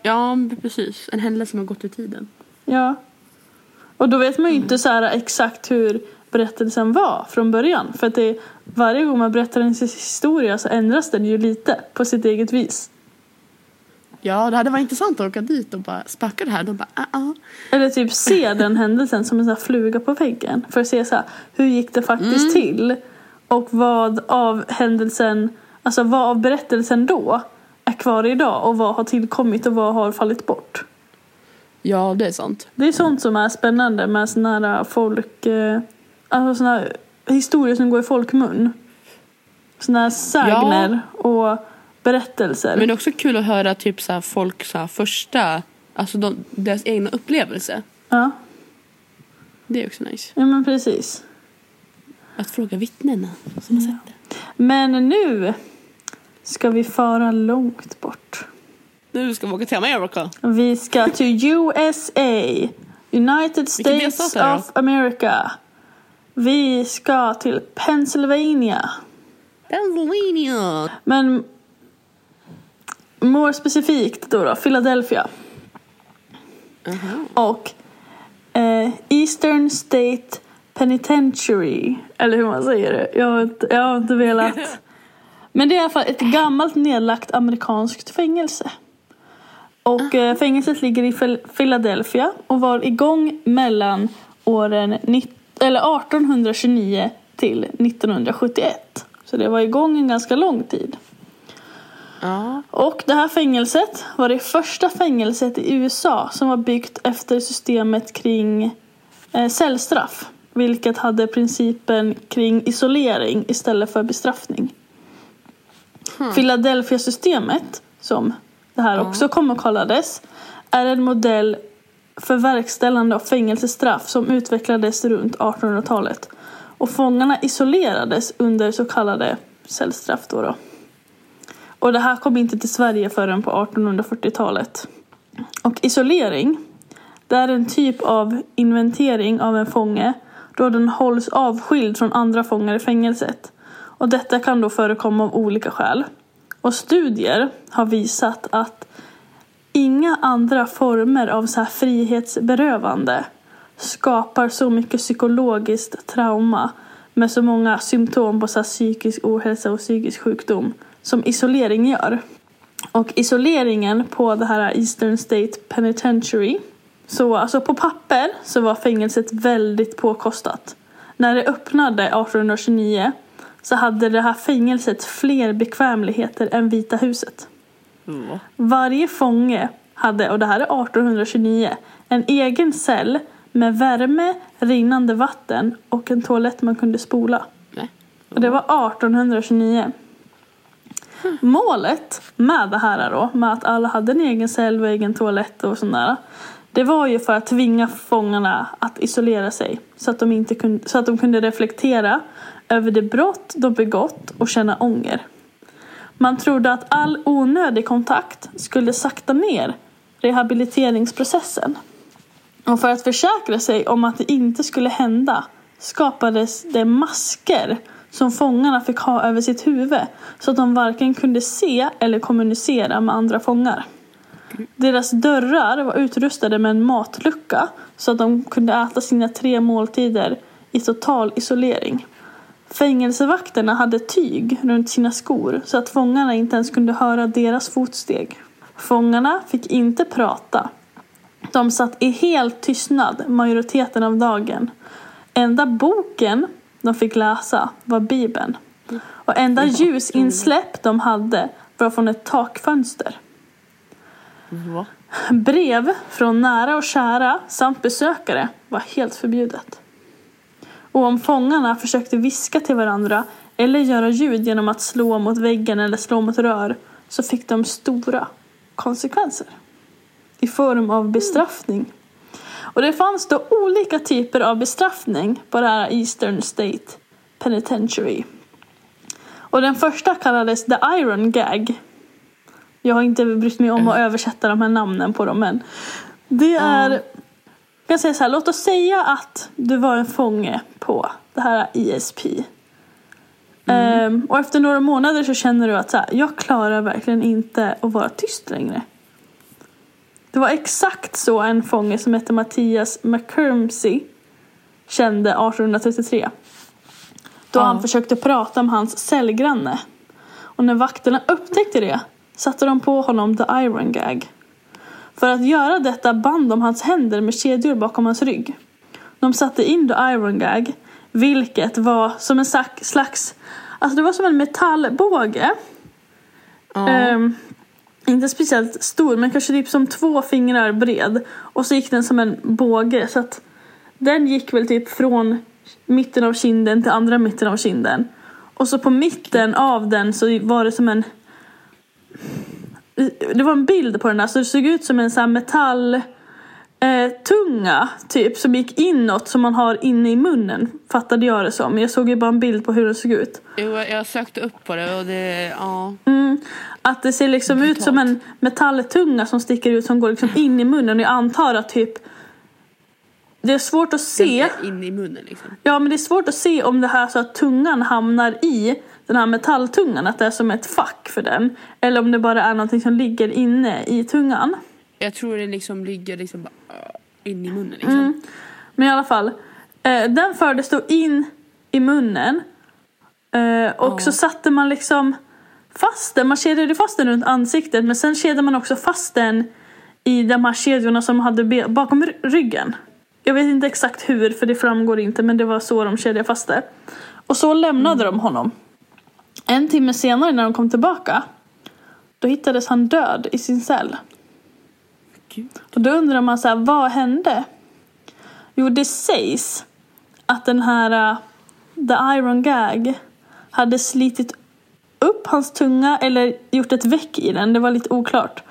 Ja, precis. En händelse som har gått i tiden. Ja. Och då vet man ju inte så här exakt hur berättelsen var från början. För att det, varje gång man berättar en historia så ändras den ju lite på sitt eget vis. Ja, det hade varit intressant att åka dit och bara spöka det här. De bara, ah, ah. Eller typ se den händelsen som en sån här fluga på väggen. För att se så här, hur gick det faktiskt till? Och vad av händelsen, alltså vad av berättelsen då är kvar idag och vad har tillkommit och vad har fallit bort. Ja, det är sant. Det är sånt som är spännande med såna här folk, eh, alltså såna historier som går i folkmun. Såna här sägner och berättelser. Men det är också kul att höra typ så folk så första, alltså de, deras egna upplevelse. Ja, Det är också nice. ja men precis. Att fråga vittnena som har sett det. Men nu ska vi föra långt bort. Nu ska vi åka till Amerika. Vi ska till USA, United States of America. Vi ska till Pennsylvania. Pennsylvania. Men more specifikt då, då Philadelphia. Och eh, Eastern State Penitentiary. Eller hur man säger det. Jag har inte, jag har inte velat. Men det är i alla fall ett gammalt nedlagt amerikanskt fängelse. Och eh, fängelset ligger i Phil- Philadelphia och var igång mellan åren nitt- eller 1829 till 1971. Så det var igång en ganska lång tid. Ja. Och det här fängelset var det första fängelset i USA som var byggt efter systemet kring eh, cellstraff. Vilket hade principen kring isolering istället för bestraffning. Philadelphia-systemet, som det här också kommer kallades, är en modell för verkställande av fängelsestraff som utvecklades runt 1800-talet. Och fångarna isolerades under så kallade cellstraff. Då då. Och det här kom inte till Sverige förrän på 1840-talet. Och isolering, det är en typ av inventering av en fånge då den hålls avskild från andra fångar i fängelset. Och detta kan då förekomma av olika skäl. Och studier har visat att inga andra former av så här frihetsberövande skapar så mycket psykologiskt trauma med så många symptom på så här psykisk ohälsa och psykisk sjukdom som isolering gör. Och isoleringen på det här Eastern State Penitentiary så alltså på papper så var fängelset väldigt påkostat. När det öppnade 1829 så hade det här fängelset fler bekvämligheter än Vita huset. Varje fånge hade, och det här är 1829, en egen cell med värme, rinnande vatten och en toalett man kunde spola. Och det var 1829. Målet med det här då, med att alla hade en egen cell och egen toalett och sådär. Det var ju för att tvinga fångarna att isolera sig så att de, inte kunde, så att de kunde reflektera över det brott de begått och känna ånger. Man trodde att all onödig kontakt skulle sakta ner rehabiliteringsprocessen. Och för att försäkra sig om att det inte skulle hända skapades det masker som fångarna fick ha över sitt huvud så att de varken kunde se eller kommunicera med andra fångar. Deras dörrar var utrustade med en matlucka så att de kunde äta sina tre måltider i total isolering. Fängelsevakterna hade tyg runt sina skor så att fångarna inte ens kunde höra deras fotsteg. Fångarna fick inte prata. De satt i helt tystnad majoriteten av dagen. Enda boken de fick läsa var Bibeln. Och enda ljusinsläpp de hade var från ett takfönster. Brev från nära och kära samt besökare var helt förbjudet. Och om fångarna försökte viska till varandra eller göra ljud genom att slå mot väggen eller slå mot rör så fick de stora konsekvenser. I form av bestraffning. Och det fanns då olika typer av bestraffning på det här Eastern State Penitentiary. Och den första kallades The Iron Gag. Jag har inte brytt mig om att översätta de här namnen på dem men det är kan säga så här, låt oss säga att du var en fånge på det här ESP. Ehm, och efter några månader så känner du att så här, jag klarar verkligen inte att vara tyst längre. Det var exakt så en fånge som hette Mattias McCurmsey kände 1833. Då Ja. han försökte prata med hans cellgranne. Och när vakterna upptäckte det satte de på honom the iron gag. För att göra detta band de hans händer med kedjor bakom hans rygg. De satte in the iron gag, vilket var som en slags, alltså det var som en metallbåge. Ja. Ehm, inte speciellt stor, men kanske typ som två fingrar bred. Och så gick den som en båge, så att den gick väl typ från mitten av kinden till andra mitten av kinden. Och så på mitten av den så var det som en det var en bild på den där så det såg ut som en sån här metall eh, tunga typ som gick inåt som man har inne i munnen. Fattade jag det som. Jag såg ju bara en bild på hur den såg ut. Jo, jag sökte upp på det och det, ja. Mm. Att det ser liksom ut som en metalltunga som sticker ut som går liksom in i munnen. Jag antar att typ det är svårt att se. In i munnen liksom. Ja men det är svårt att se om det här så att tungan hamnar i den här metalltungan. Att det är som ett fack för den. Eller om det bara är någonting som ligger inne i tungan. Jag tror det liksom ligger liksom äh, in i munnen liksom. Mm. Men i alla fall. Eh, den fördes då in i munnen. Eh, och Ja. så satte man liksom fast den. Man kedjade fast den runt ansiktet. Men sen kedjade man också fast den i de här kedjorna som hade bakom ry- ryggen. Jag vet inte exakt hur för det framgår inte men det var så de kedjade fast det. Och så lämnade de honom. En timme senare när de kom tillbaka då hittades han död i sin cell. Gud. Och då undrar man så här, vad hände? Jo, det sägs att den här uh, The Iron Gag hade slitit upp hans tunga eller gjort ett veck i den. Det var lite oklart.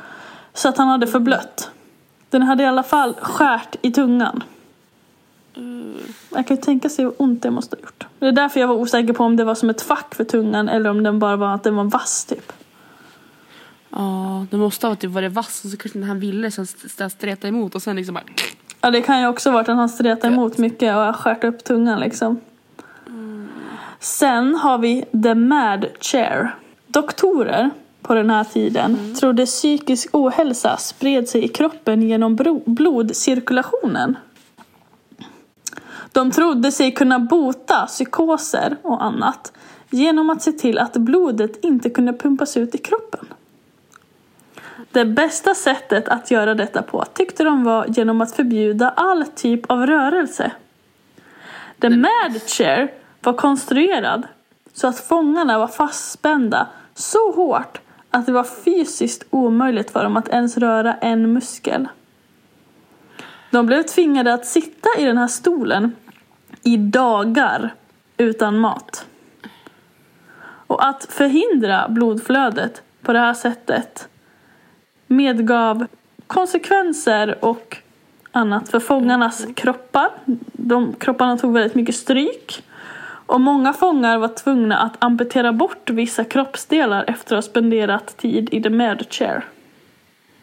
Så att han hade förblött. Den hade i alla fall skärt i tungan. Jag kan ju tänka sig hur ont det måste ha gjort. Det är därför jag var osäker på om det var som ett fack för tungan eller om den bara var att den var vass typ. Ja, det måste ha typ varit vass och så kanske han ville sen st- streta emot och sen liksom bara Ja det kan ju också varit att han stretar emot mycket och skärt upp tungan liksom. Sen har vi the mad chair. Doktorer på den här tiden trodde psykisk ohälsa spred sig i kroppen genom blodcirkulationen. De trodde sig kunna bota psykoser och annat genom att se till att blodet inte kunde pumpas ut i kroppen. Det bästa sättet att göra detta på tyckte de var genom att förbjuda all typ av rörelse. The Mad Chair var konstruerad så att fångarna var fastspända så hårt att det var fysiskt omöjligt för dem att ens röra en muskel. De blev tvingade att sitta i den här stolen i dagar utan mat. Och att förhindra blodflödet på det här sättet medgav konsekvenser och annat för fångarnas kroppar. De kropparna tog väldigt mycket stryk. Och många fångar var tvungna att amputera bort vissa kroppsdelar efter att ha spenderat tid i the med chair.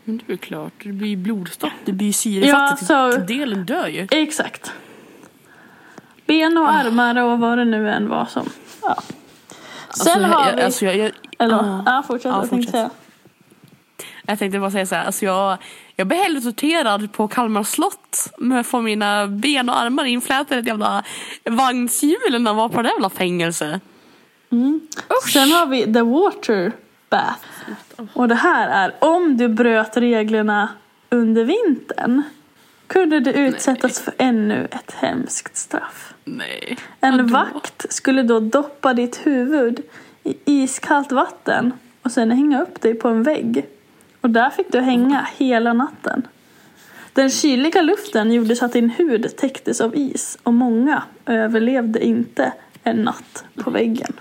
Men det är klart, det blir blodstopp, det blir syrefattigt. Ja, så- delen dör ju. Exakt. Ben och armar och vad det nu än var som. Ja. Sen alltså, har jag, vi... Alltså, jag, jag, eller, ja. ja, fortsätt. Ja, jag tänkte fortsätt. jag tänkte bara säga så här, alltså jag, jag blev hellre torterad på Kalmar slott med att få mina ben och armar inflätade i ett jävla vagnshjul än att vara på det jävla fängelse. Sen har vi the water bath. Och det här är om du bröt reglerna under vintern kunde du utsättas för ännu ett hemskt straff. Nej. En vakt skulle då doppa ditt huvud i iskallt vatten och sen hänga upp dig på en vägg. Och där fick du hänga hela natten. Den kyliga luften gjorde så att din hud täcktes av is och många överlevde inte en natt på väggen.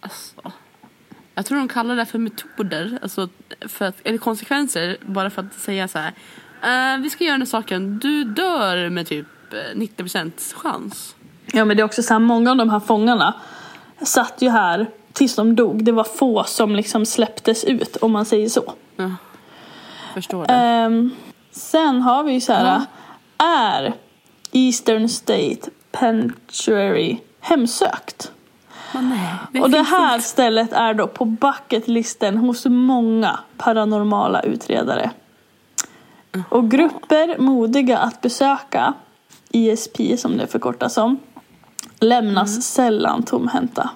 Alltså. Jag tror de kallar det för metoder, alltså för att, eller konsekvenser, bara för att säga så här. "Eh, vi ska göra den här saken, du dör med typ eh, 90% chans. Ja men det är också så här, många av de här fångarna satt ju här tills de dog. Det var få som liksom släpptes ut om man säger så. Ja. Förstår det. Ehm, sen har vi ju så här, är Eastern State Penitentiary hemsökt? Men nej, det Och det här inte. stället är då på bucketlisten hos många paranormala utredare. Och grupper modiga att besöka, ISP som det förkortas som, lämnas sällan tomhänta.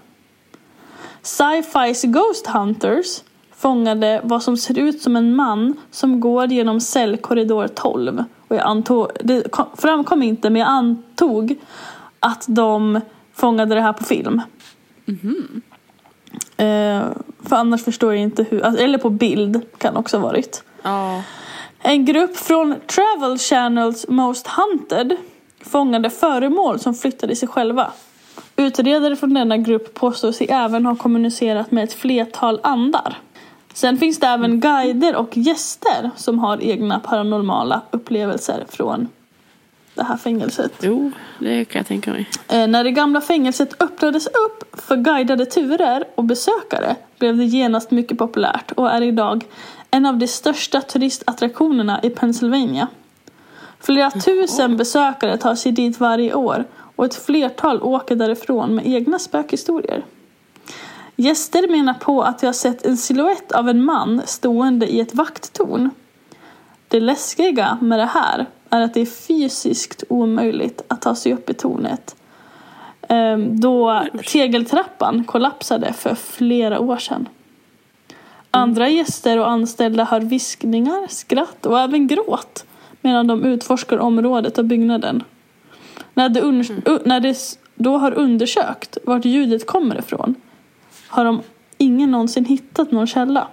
Sci-Fis Ghost Hunters fångade vad som ser ut som en man som går genom cellkorridor 12. Och jag antog, det kom- framkom inte men jag antog att de fångade det här på film. Eh, för annars förstår jag inte hur, alltså, eller på bild kan också ha varit. Ja. En grupp från Travel Channels Most Hunted fångade föremål som flyttade sig själva. Utredare från denna grupp påstår sig även ha kommunicerat med ett flertal andar. Sen finns det även guider och gäster som har egna paranormala upplevelser från det här fängelset. Jo, det kan jag tänka mig. Eh, när det gamla fängelset öppnades upp för guidade turer och besökare blev det genast mycket populärt och är idag en av de största turistattraktionerna i Pennsylvania. Flera tusen besökare tar sig dit varje år och ett flertal åker därifrån med egna spökhistorier. Gäster menar på att de har sett en silhuett av en man stående i ett vakttorn. Det läskiga med det här är att det är fysiskt omöjligt att ta sig upp i tornet. Ehm, då tegeltrappan kollapsade för flera år sedan. Andra gäster och anställda hör viskningar, skratt och även gråt medan de utforskar området och byggnaden. När un- u- när det s- då har undersökt vart ljudet kommer ifrån har de ingen någonsin hittat någon källa.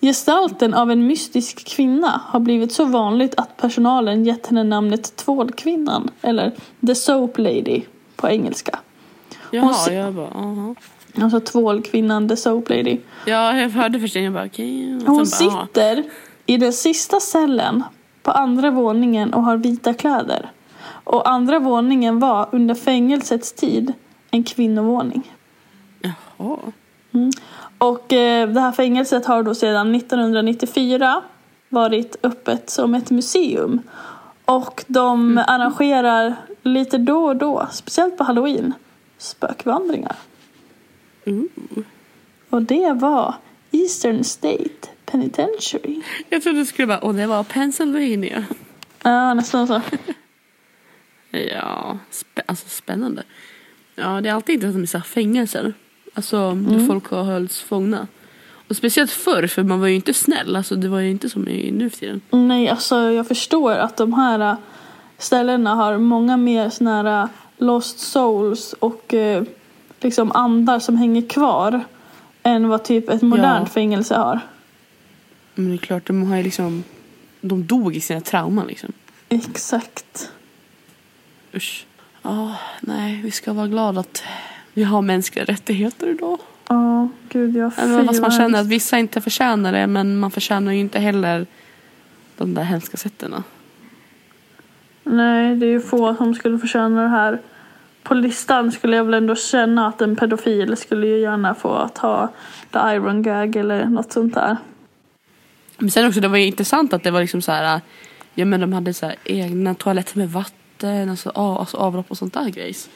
Gestalten av en mystisk kvinna har blivit så vanligt att personalen gett henne namnet Tvålkvinnan eller The Soap Lady på engelska. Jaha, se- jag bara, aha. Alltså Tvålkvinnan, The Soap Lady. Ja, jag hörde först. Jag bara, okej. Och Hon bara, aha. I den sista cellen på andra våningen och har vita kläder. Och andra våningen var under fängelsets tid en kvinnovåning. Jaha. Och eh, det här fängelset har då sedan 1994 varit öppet som ett museum. Och de arrangerar lite då och då, speciellt på halloween, spökvandringar. Och det var Eastern State Penitentiary. Jag trodde du skulle bara, åh det var Pennsylvania. Ja, nästan så. Ja, spä- alltså spännande. Ja, det är alltid intressant med så här fängelser. Alltså hur folk har hölls fångna. Och speciellt förr, för man var ju inte snäll. Alltså det var ju inte som i nu för tiden. Nej, alltså jag förstår att de här äh, ställena har många mer såna här äh, lost souls och eh, liksom andar som hänger kvar än vad typ ett modernt Ja. fängelse har. Men det är klart, de har ju liksom... De dog i sina trauman liksom. Exakt. Usch. Ja, nej, vi ska vara glada att vi har mänskliga rättigheter idag. Ja, gud jag Även fast man känner att vissa inte förtjänar det, men man förtjänar ju inte heller de där hemska sätten. Nej, det är ju få som skulle förtjäna det här. På listan skulle jag väl ändå känna att en pedofil skulle ju gärna få ta the iron gag eller något sånt där. Men sen också, det var intressant att det var liksom så här, ja men de hade så här egna toaletter med vatten, alltså, av, alltså avlopp och sånt där grejs.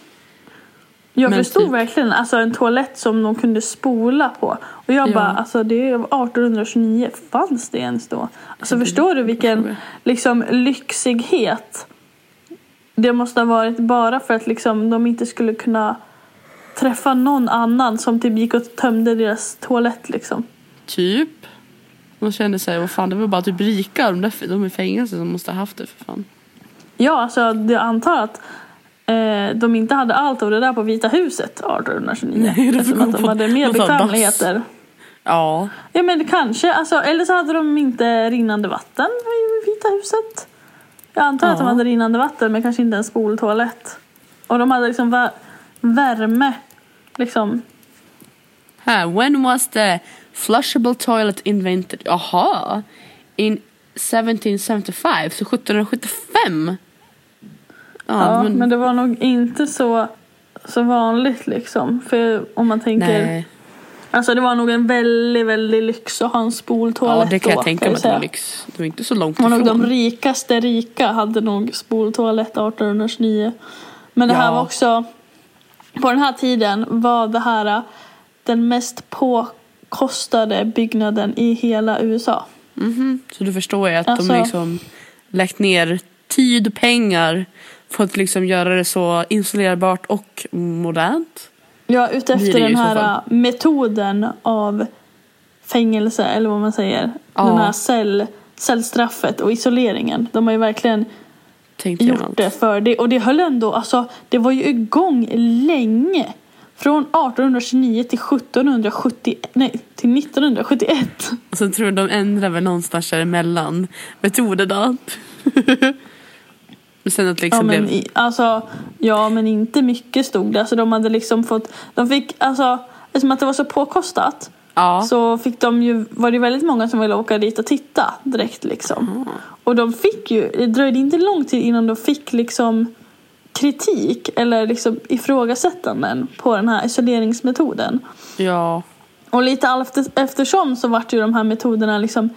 Jag Men förstod typ- verkligen alltså en toalett som de kunde spola på. Och jag Ja. bara, alltså det är 1829, fanns det ens då? Alltså det- förstår du vilken liksom lyxighet det måste ha varit bara för att liksom de inte skulle kunna träffa någon annan som typ gick och tömde deras toalett liksom. Typ. Man kände sig, vad fan det var bara typ rika, de, där, de i fängelse som måste ha haft det för fan. Ja, alltså jag antar att eh, de inte hade allt av det där på Vita huset 1829. Nej, de fick eftersom att de på- hade mer bekvämligheter. Ja, Ja men kanske, alltså, eller så hade de inte rinnande vatten i Vita huset. Jag antar att de Ja. hade rinnande vatten men kanske inte en spoltoalett. Och de hade liksom vär- värme. Liksom. Här, when was the flushable toilet invented? Jaha, in 1775, så 1775. Ja, men... det var nog inte så, så vanligt liksom. För om man tänker, Nej, alltså det var nog en väldigt, väldigt lyx att ha en spoltoalett ja, det kan då, jag tänka mig att det var lyx. Det var inte så långt Och nog de ifrån. rikaste rika hade nog spoltoalett 1829. Men det här Ja. var också, på den här tiden var det här den mest påkostade byggnaden i hela USA. Mhm. Så du förstår ju att Alltså- de liksom lagt ner tid och pengar för att liksom göra det så installerbart och modernt. Ja, utefter den här äh, metoden av fängelse, eller vad man säger. Ja. Den här cell, cellstraffet och isoleringen. De har ju verkligen Tänkte jag gjort det för det. Och det höll ändå, alltså det var ju igång länge. Från 1829 till 1770, nej till 1971. Och sen tror de ändrar väl någonstans däremellan metoderna. Men sen att det Ja liksom men, blev... alltså, ja men inte mycket stod det. Alltså de hade liksom fått, de fick alltså, eftersom att det var så påkostat Ja. så fick de ju, var det väldigt många som ville åka dit och titta direkt liksom. Och de fick ju, det dröjde inte lång tid innan de fick liksom kritik eller liksom ifrågasättanden på den här isoleringsmetoden. Ja. Och lite eftersom så vart ju de här metoderna liksom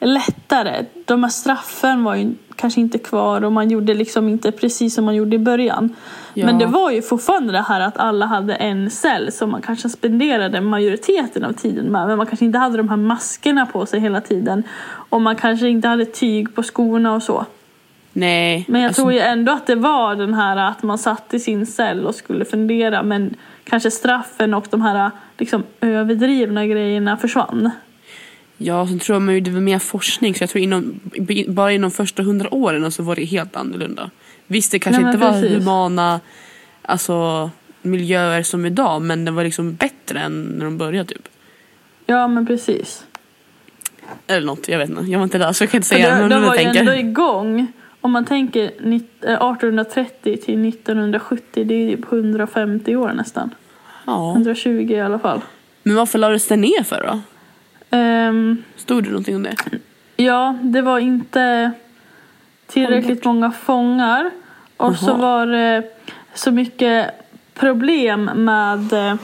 lättare. De här straffen var ju kanske inte kvar och man gjorde liksom inte precis som man gjorde i början. Ja. Men det var ju fortfarande det här att alla hade en cell som man kanske spenderade majoriteten av tiden med. Men man kanske inte hade de här maskerna på sig hela tiden. Och man kanske inte hade tyg på skorna och så. Nej. Men jag alltså, tror ju ändå att det var den här att man satt i sin cell och skulle fundera men kanske straffen och de här liksom överdrivna grejerna försvann. Ja, sen tror man ju det var mer forskning så jag tror inom, bara inom första hundra åren så var det helt annorlunda. Visst, det kanske Nej, inte var precis. humana alltså, miljöer som idag men det var liksom bättre än när de började typ. Ja men precis. Eller något, jag vet inte. Jag var inte där så jag kan inte säga men det jag var ju tänker. ändå igång. Om man tänker nitt- eh, 1830 till 1970, det är ju typ 150 år nästan. Ja. 120 i alla fall. Men varför lades det ner för då? Ehm, Stod det någonting om det? ja, det var inte tillräckligt många fångar. Och så Jaha. var det så mycket problem med eh,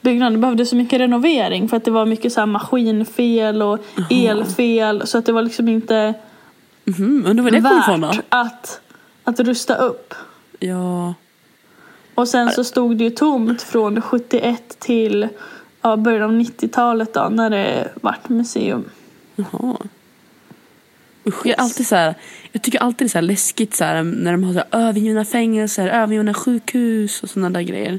byggnaden. Det behövde så mycket renovering för att det var mycket så här maskinfel och elfel. Så att det var liksom inte Mhm, undrar var det kom ifrån då? att, att rusta upp. Ja. Och sen så stod det ju tomt från 71 till ja, början av 90-talet då när det vart museum. Jaha. Usch, jag, alltid så här, jag tycker alltid det är så läskigt så här, när de har så här, övergivna fängelser, övergivna sjukhus och sådana där grejer.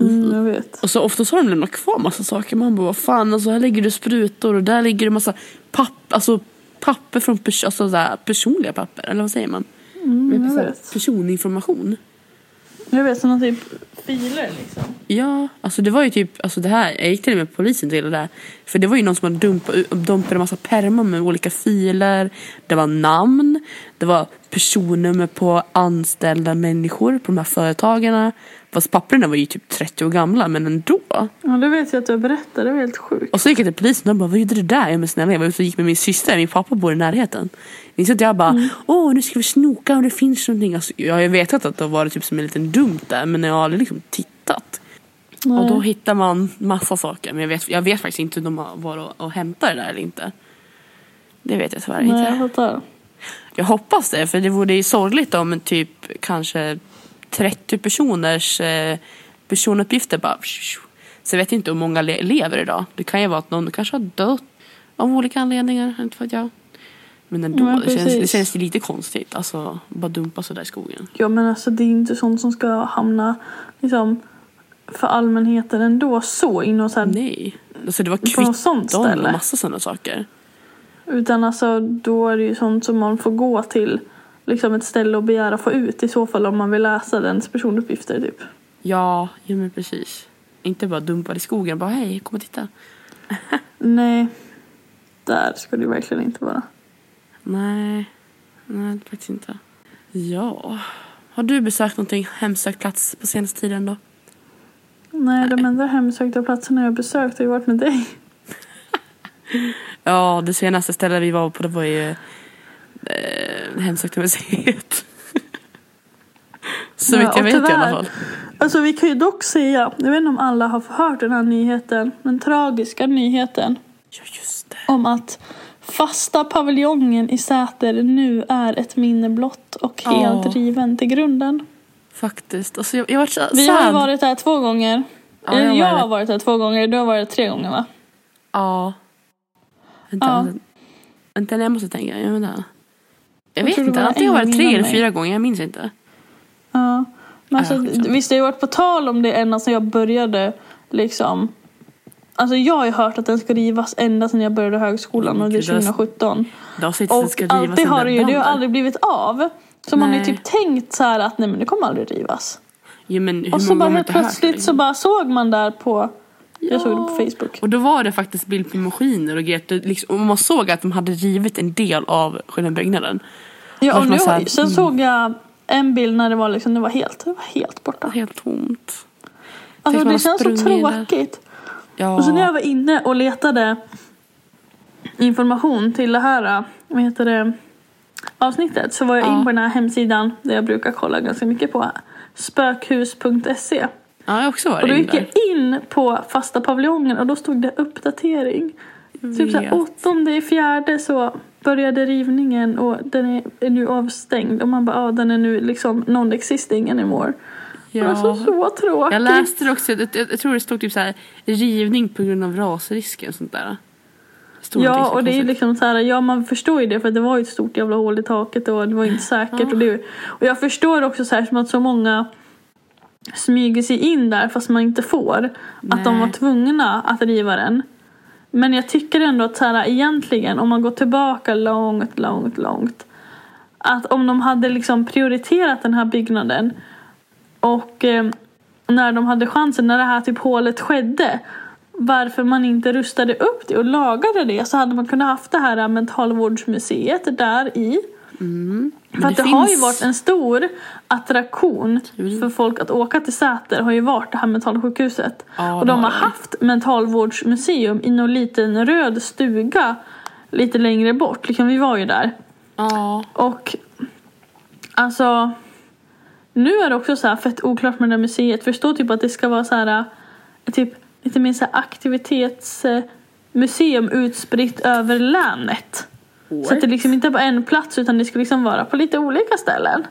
Mm, jag vet. Och så oftast har de lämnat kvar massa saker. Man bara, vad fan, alltså, här ligger det sprutor och där ligger det massa papp, alltså, papper från pers- alltså, så personliga papper. Eller vad säger man? Mm, jag vet. Personinformation. Jag vet sådana typ filer liksom. Ja, alltså det var ju typ, alltså det här, jag gick till och med polisen till det där. För det var ju någon som hade dumpat, dumpat en massa pärmar med olika filer. Det var namn, det var personnummer på anställda människor på de här företagarna. Fast papperna var ju typ 30 år gamla, men ändå. Ja det vet jag att du har berättat, det var helt sjukt. Och så gick jag till polisen och bara, vad gjorde du där? Jag men snälla, jag var ute och gick med min syster, min pappa bor i närheten. Minns att jag bara, åh nu ska vi snoka om det finns någonting. Alltså, jag har ju vetat att det har varit typ som en liten dumt där, men jag har aldrig liksom tittat. Nej. Och då hittar man massa saker. Men jag vet, jag vet faktiskt inte om de varit och, och hämtat det där eller inte. Det vet jag tyvärr Nej, jag inte. fattar. Jag hoppas det, för det vore ju sorgligt om typ kanske 30 personers eh, personuppgifter bara... Så jag vet inte hur många le- lever idag. Det kan ju vara att någon kanske har dött av olika anledningar, inte vet jag. Men ändå, Ja, det, känns, det känns lite konstigt. Alltså, bara dumpa sådär i skogen. Ja men alltså det är inte sånt som ska hamna liksom för allmänheten ändå så inom så här, Nej. Alltså det var något sånt kvitton och massa sådana saker. Utan alltså då är det ju sånt som man får gå till liksom ett ställe och begära få ut i så fall om man vill läsa dens personuppgifter typ. Ja, ja men precis. Inte bara dumpa i skogen bara hej, kom och titta. Nej, där ska det verkligen inte vara. Nej, nej faktiskt inte. Ja. Har du besökt någonting hemsökt plats på senaste tiden då? Nej, de enda hemsökta platserna jag besökt har ju varit med dig. Ja, det senaste stället vi var på det var ju eh, Hemsökta museet. Så vitt jag vet i alla tyvärr- fall. Alltså vi kan ju dock säga, jag vet inte om alla har hört den här nyheten, den tragiska nyheten Ja, just det. om att fasta paviljongen i Säter nu är ett minne blott och helt Ja. riven till grunden. Faktiskt. Alltså, jag, jag var så Vi har ju varit där två gånger. Ja, jag jag, har varit- varit där två gånger, du har varit tre gånger va? Ja. Vänta, Ja. vänta. Jag måste tänka. Jag, vänta. Jag vet inte. Antingen en var det gång tre eller fyra gånger. Jag minns inte. Ja. Men alltså, Ja, visst, det har ju varit på tal om det ända sedan jag började liksom. Alltså jag har ju hört att den ska rivas ända sedan jag började högskolan och det är gud, det har- 2017. Det har Och ska rivas alltid har det ju, det har aldrig blivit av. Så man har ju Nej. typ tänkt så här att nej men det kommer aldrig rivas. Ja, men Och så bara helt hört plötsligt så bara såg man där på, Ja. jag såg det på Facebook. Och då var det faktiskt bild på maskiner och grejer. Liksom, och man såg att de hade rivit en del av själva byggnaden. Ja, och nu, så här, sen mm. såg jag en bild när det var liksom, det var helt, det var helt borta. Helt tomt. Alltså det känns så tråkigt. Ja. Och så när jag var inne och letade information till det här vad heter det, avsnittet så var jag Ja. in på den här hemsidan där jag brukar kolla ganska mycket på. Spökhus.se. ja, jag också varit Och då gick jag in på fasta paviljongen och då stod det uppdatering. Typ såhär åttonde i fjärde så började rivningen och den är, är nu avstängd. Och man bara, ja den är nu liksom non-existing anymore. Ja. Alltså så tråkigt. Jag läste det också, jag, jag, jag tror det stod typ så här rivning på grund av rasrisken och sånt där. Någonting Ja och det är ju liksom så här, ja man förstår ju det för det var ju ett stort jävla hål i taket och det var inte säkert. Och, det, och jag förstår också så här som att så många smyger sig in där fast man inte får. Att de Nej. var tvungna att riva den. Men jag tycker ändå att så här, egentligen om man går tillbaka långt, långt, långt. Att om de hade liksom prioriterat den här byggnaden och eh, när de hade chansen, när det här typ hålet skedde varför man inte rustade upp det och lagade det så hade man kunnat haft det här eh, mentalvårdsmuseet där i. Men För att det, har ju finns- varit en stor attraktion Mm. för folk att åka till Säter har ju varit det här mentalsjukhuset. Ja, och det de har det. haft mentalvårdsmuseum i någon liten röd stuga lite längre bort. Liksom, vi var ju där. Ja, Och alltså nu är det också så här fett oklart med det här museet. För det står typ att det ska vara så här eh, typ lite mer så aktivitetsmuseum utspritt över länet. Så att det liksom inte är på en plats utan det ska liksom vara på lite olika ställen.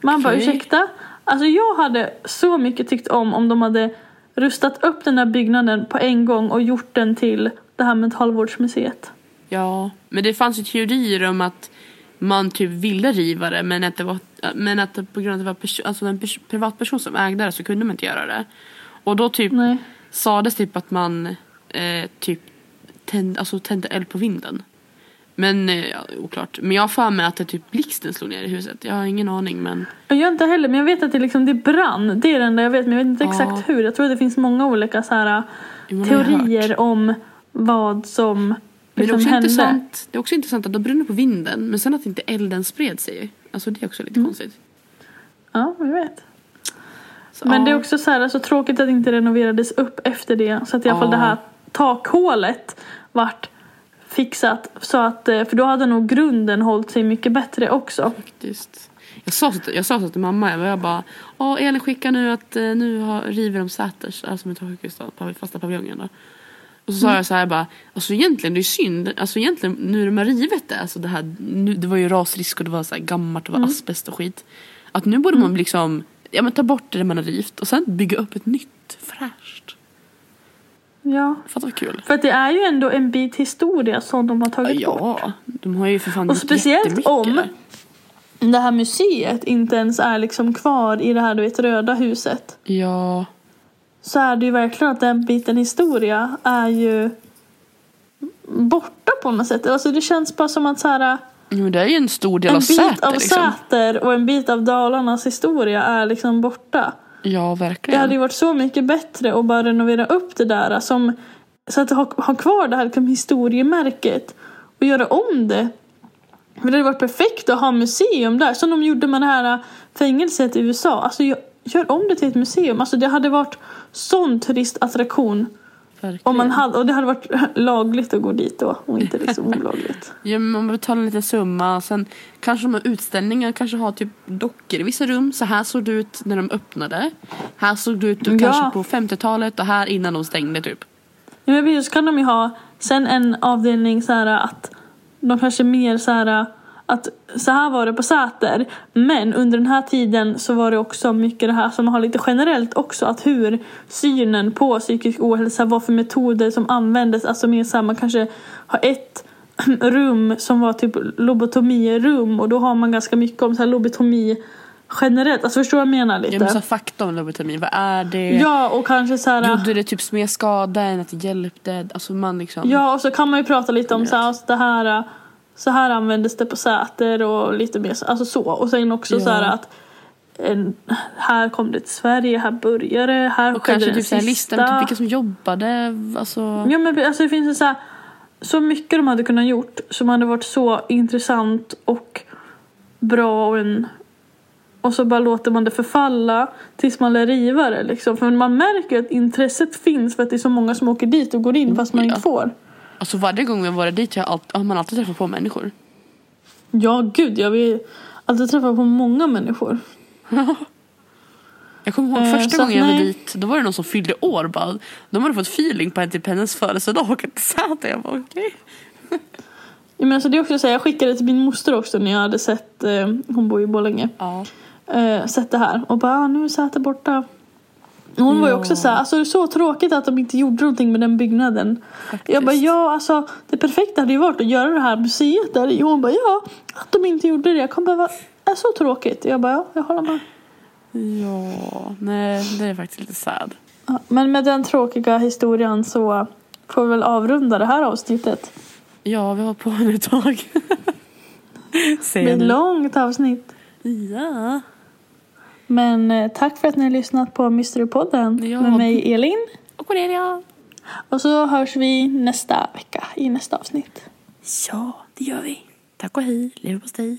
Man bara ursäkta? Alltså jag hade så mycket tyckt om om de hade rustat upp den här byggnaden på en gång och gjort den till det här mentalvårdsmuseet. Ja, men det fanns ju teorier om att man typ ville riva det men att det var men att på grund av att det var perso- alltså en pers- privatperson som ägde det så kunde man inte göra det. Och då typ Nej. sades typ att man eh, typ tände, alltså tände eld på vinden. Men eh, ja, oklart. Men jag har för mig att det typ blixten slog ner i huset. Jag har ingen aning men Jag gör inte heller, men jag vet att det, liksom, det brann. Det är det enda jag vet, men jag vet inte Ja. exakt hur. Jag tror att det finns många olika så här, Jo, det har teorier om vad som Men det, är liksom också hände. intressant, det är också intressant att de brinner på vinden men sen att inte elden spred sig. Alltså det är också lite konstigt. Ja, jag vet. Så, Men ja. det är också så här, alltså, tråkigt att det inte renoverades upp efter det. Så att i alla fall det här takhålet vart fixat. Så att, eh, för då hade nog grunden hållit sig mycket bättre också. faktiskt. Jag sa, så, jag sa så till mamma, jag, jag bara Åh, Elin skickar nu att eh, nu har, river de Säters, alltså mentalsjukhus fasta paviljongen då. Och så sa jag så här bara, alltså egentligen det är synd, alltså egentligen nu när de har rivit det, alltså det här, nu, det var ju rasrisk och det var så här gammalt, det var asbest och skit. Att nu borde man liksom, ja men ta bort det man har rivit och sen bygga upp ett nytt, fräscht. Ja. Fattar vad kul. För att det är ju ändå en bit historia som de har tagit bort. Ja, de har ju för fan Och speciellt om det här museet inte ens är liksom kvar i det här du vet, röda huset. Ja, Så är det ju verkligen att den biten historia är ju borta på något sätt. Alltså det känns bara som att så här, men det är ju en stor del en av bit Säter av liksom. Säter och en bit av Dalarnas historia är liksom borta. Ja, verkligen. Det hade ju varit så mycket bättre att bara renovera upp det där som, så att ha, ha kvar det här liksom, historiemärket och göra om det. För det hade varit perfekt att ha museum där, som de gjorde med det här äh, fängelset i USA. Alltså gör, gör om det till ett museum. Alltså det hade varit sån turistattraktion verkligen. Om man hade, och det hade varit lagligt att gå dit då och inte liksom olagligt. Ja, men man betalar en liten summa. Sen kanske de har utställningar, kanske har typ dockor i vissa rum. Så här såg det ut när de öppnade. Här såg det ut Ja. kanske på 50-talet och här innan de stängde typ. Ja, men precis, kan de ju ha sen en avdelning så här att de kanske mer så här att så här var det på Säter men under den här tiden så var det också mycket det här som man har lite generellt också att hur synen på psykisk ohälsa vad för metoder som användes alltså mer så här, man kanske har ett rum som var typ lobotomirum och då har man ganska mycket om så här lobotomi generellt alltså förstår du vad jag menar lite? Jag måste ha fakta om lobotomi. Vad är det? Ja och kanske så här Gjorde det typ mer skada än att det hjälpte? Alltså man liksom. Ja, och så kan man ju prata lite om så här, alltså det här, så här användes det på Säter och lite mer så, alltså så. Och sen också så här Ja. att en, här kom det till Sverige, här började det, här och skedde kanske typ här sista. listan typ vilka som jobbade. Alltså. Ja men alltså det finns så här, så mycket de hade kunnat gjort som hade varit så intressant och bra och en och så bara låter man det förfalla tills man lär riva det. Liksom. För man märker att intresset finns för att det är så många som åker dit och går in fast man ja. inte får. Alltså varje gång vi har varit dit har, jag allt, har man alltid träffat på människor. Ja, gud, jag vill alltid träffa på många människor. Jag kommer ihåg Eh, första att gången jag var nej. dit, då var det någon som fyllde år bara. De hade fått feeling på en typ hennes födelsedag och inte Säter. Jag bara okej. Ja, men alltså, det är också så här, jag skickade till min moster också när jag hade sett, eh, hon bor i Borlänge, Ja. eh, sett det här och bara ah, nu är Säter borta. Hon var ju också så här, alltså det är så tråkigt att de inte gjorde någonting med den byggnaden. Faktiskt. Jag bara ja, alltså det perfekta hade ju varit att göra det här museet där Hon bara ja, att de inte gjorde det. Jag kommer behöva, är så tråkigt. Jag bara ja, jag håller med. Ja, nej det är faktiskt lite sad. Ja, men med den tråkiga historien så får vi väl avrunda det här avsnittet. Ja, vi har på nu ett tag. Det blir ett långt avsnitt. Ja. Men eh, tack för att ni har lyssnat på Mysterypodden Ja. med mig Elin. Och Cornelia. Och så hörs vi nästa vecka i nästa avsnitt. Ja, det gör vi. Tack och hej, leverpastej.